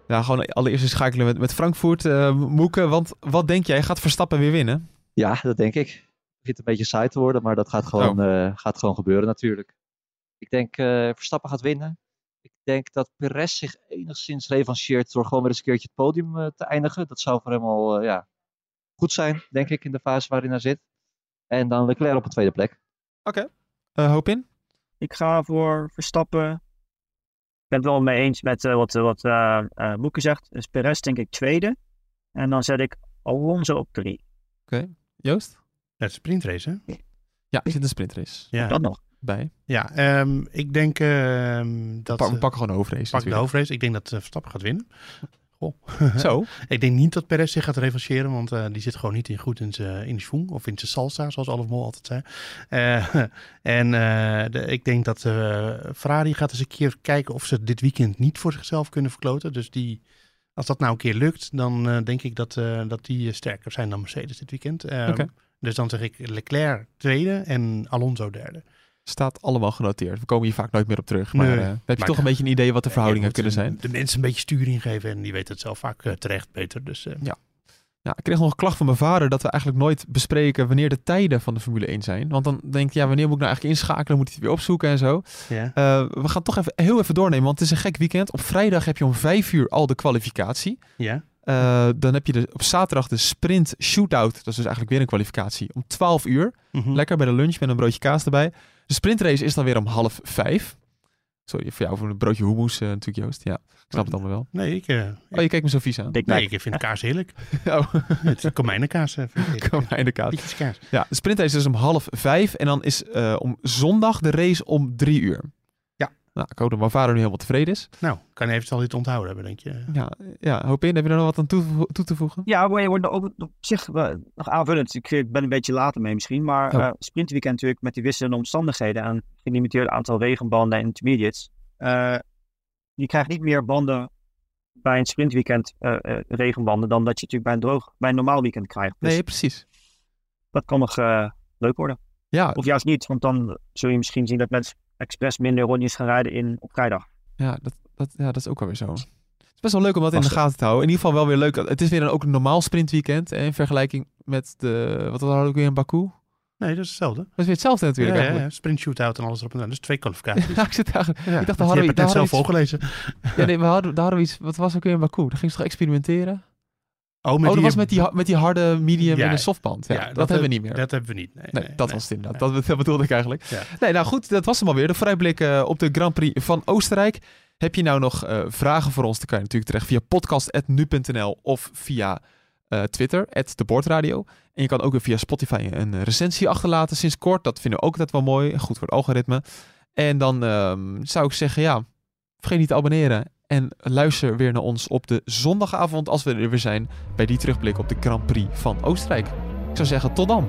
Speaker 1: Ja, gewoon allereerst eens schakelen met, met Frankfurt. eh Moeke, want wat denk jij? Gaat Verstappen weer winnen?
Speaker 9: Ja, dat denk ik. Het begint een beetje saai te worden, maar dat gaat gewoon, eh, gaat gewoon gebeuren natuurlijk. Ik denk eh Verstappen gaat winnen. Ik denk dat Perez zich enigszins revancheert door gewoon weer eens een keertje het podium eh, te eindigen. Dat zou voor hem al eh, ja, goed zijn, denk ik, in de fase waarin hij zit. En dan Leclerc op de tweede plek.
Speaker 1: Eh, hoop in?
Speaker 8: Ik ga voor Verstappen. Ik ben het wel mee eens met wat, wat eh eh, Moeke zegt. Dus Perez denk ik tweede. En dan zet ik Alonso op drie.
Speaker 1: Joost?
Speaker 2: Ja, het is een sprintrace, hè?
Speaker 1: Ja, er zit een sprintrace
Speaker 2: Ja,
Speaker 8: Dat nog.
Speaker 1: Bij.
Speaker 2: ja ehm, ik denk ehm, dat...
Speaker 1: We
Speaker 2: eh,
Speaker 1: pakken gewoon een hoofdrace
Speaker 2: pak de hoofdrace. Ik denk dat eh, Verstappen gaat winnen. Goh.
Speaker 1: Zo.
Speaker 2: Ik denk niet dat Perez zich gaat revancheren, want eh, die zit gewoon niet in goed in zijn in schwung of in zijn salsa, zoals Olaf Mol altijd zei. Eh, en eh, de- ik denk dat eh, Ferrari gaat eens een keer kijken of ze dit weekend niet voor zichzelf kunnen verkloten. Dus die, als dat nou een keer lukt, dan eh, denk ik dat, eh, dat die eh, sterker zijn dan Mercedes dit weekend. Ehm. Dus dan zeg ik Leclerc tweede en Alonso derde.
Speaker 1: Staat allemaal genoteerd. We komen hier vaak nooit meer op terug. Maar
Speaker 2: Nee.
Speaker 1: eh, heb je
Speaker 2: Maar
Speaker 1: toch een beetje een idee wat de verhoudingen kunnen zijn.
Speaker 2: De mensen een beetje sturing geven en die weten het zelf vaak eh, terecht beter. Dus eh,
Speaker 1: Ja, ik kreeg nog een klacht van mijn vader dat we eigenlijk nooit bespreken wanneer de tijden van de Formule 1 zijn. Want dan denk je, ja, wanneer moet ik nou eigenlijk inschakelen? Moet ik het weer opzoeken en zo.
Speaker 2: ja.
Speaker 1: We gaan toch even heel even doornemen, want het is een gek weekend. Op vrijdag heb je om vijf uur al de kwalificatie.
Speaker 2: ja.
Speaker 1: Dan heb je de, op zaterdag de sprint shootout. Dat is dus eigenlijk weer een kwalificatie. Om 12 uur.
Speaker 2: Mhm.
Speaker 1: Lekker bij de lunch met een broodje kaas erbij. De sprintrace is dan weer om half vijf. Sorry voor jou voor een broodje hummus eh, natuurlijk, Joost. Ja, ik snap het allemaal wel.
Speaker 2: Nee, ik, eh,
Speaker 1: Oh, je kijkt me zo vies aan.
Speaker 2: Nee, ik vind kaas heerlijk.
Speaker 1: Oh,
Speaker 2: Het is komijnenkaas. eh, vind ik heerlijk.
Speaker 1: kom maar in de kaas.
Speaker 2: Liedjes kaas.
Speaker 1: Ja, de sprintrace is dus om half vijf. En dan is eh, om zondag de race om drie uur. Nou, ik hoop dat mijn vader nu helemaal tevreden is.
Speaker 2: Nou, kan hij eventueel dit onthouden hebben, denk je?
Speaker 1: Ja, ja hoop in. Heb je er nog wat aan toe, toe te voegen?
Speaker 8: Ja, maar je wordt ook op zich eh, nog aanvullend. Ik ben een beetje later mee misschien. Maar
Speaker 1: Oh.
Speaker 8: eh sprintweekend natuurlijk met die wisselende omstandigheden en gelimiteerd aantal regenbanden en intermediates. eh, je krijgt niet meer banden bij een sprintweekend eh, eh, regenbanden dan dat je natuurlijk bij een, droog, bij een normaal weekend krijgt. Dus
Speaker 1: Nee, precies.
Speaker 8: dat kan nog eh, leuk worden.
Speaker 1: Ja,
Speaker 8: Of juist niet, want dan zul je misschien zien dat mensen expres minder rondjes gaan rijden in, op vrijdag.
Speaker 1: ja, dat, dat, ja, dat is ook wel weer zo. Het is best wel leuk om dat in de gaten te houden. In ieder geval wel weer leuk. Het is weer een, ook een normaal sprintweekend. hè, In vergelijking met de... Wat hadden we ook weer in Baku?
Speaker 2: Nee, dat is hetzelfde.
Speaker 1: Dat is weer hetzelfde natuurlijk
Speaker 2: ja, ja, ja, sprint shootout en alles erop en aan. Dus twee kwalificaties.
Speaker 1: Ja, ik zit eigenlijk...
Speaker 2: Ja,
Speaker 1: ik dacht, daar
Speaker 2: je
Speaker 1: hadden we,
Speaker 2: hebt het net zelf
Speaker 1: iets,
Speaker 2: voorgelezen.
Speaker 1: ja, nee, we hadden, daar hadden we iets... Wat was ook weer in Baku? Daar ging ze toch experimenteren?
Speaker 2: Oh,
Speaker 1: oh, dat was met die, met die harde medium
Speaker 2: Ja,
Speaker 1: en de softband. Ja,
Speaker 2: ja,
Speaker 1: dat,
Speaker 2: dat
Speaker 1: hebben we niet meer.
Speaker 2: Dat hebben we niet. Nee,
Speaker 1: Nee,
Speaker 2: nee,
Speaker 1: dat
Speaker 2: nee.
Speaker 1: was het inderdaad. Dat, dat bedoelde ik eigenlijk.
Speaker 2: Ja.
Speaker 1: Nee, nou goed, dat was hem alweer. De vooruitblik eh, op de Grand Prix van Oostenrijk. Heb je nou nog eh, vragen voor ons? Dan kan je natuurlijk terecht via podcast.nu.nl of via eh, Twitter, @debordradio. En je kan ook weer via Spotify een recensie achterlaten sinds kort. Dat vinden we ook altijd wel mooi. Goed voor het algoritme. En dan ehm, zou ik zeggen, ja, vergeet niet te abonneren. En luister weer naar ons op de zondagavond als we er weer zijn bij die terugblik op de Grand Prix van Oostenrijk. Ik zou zeggen, tot dan.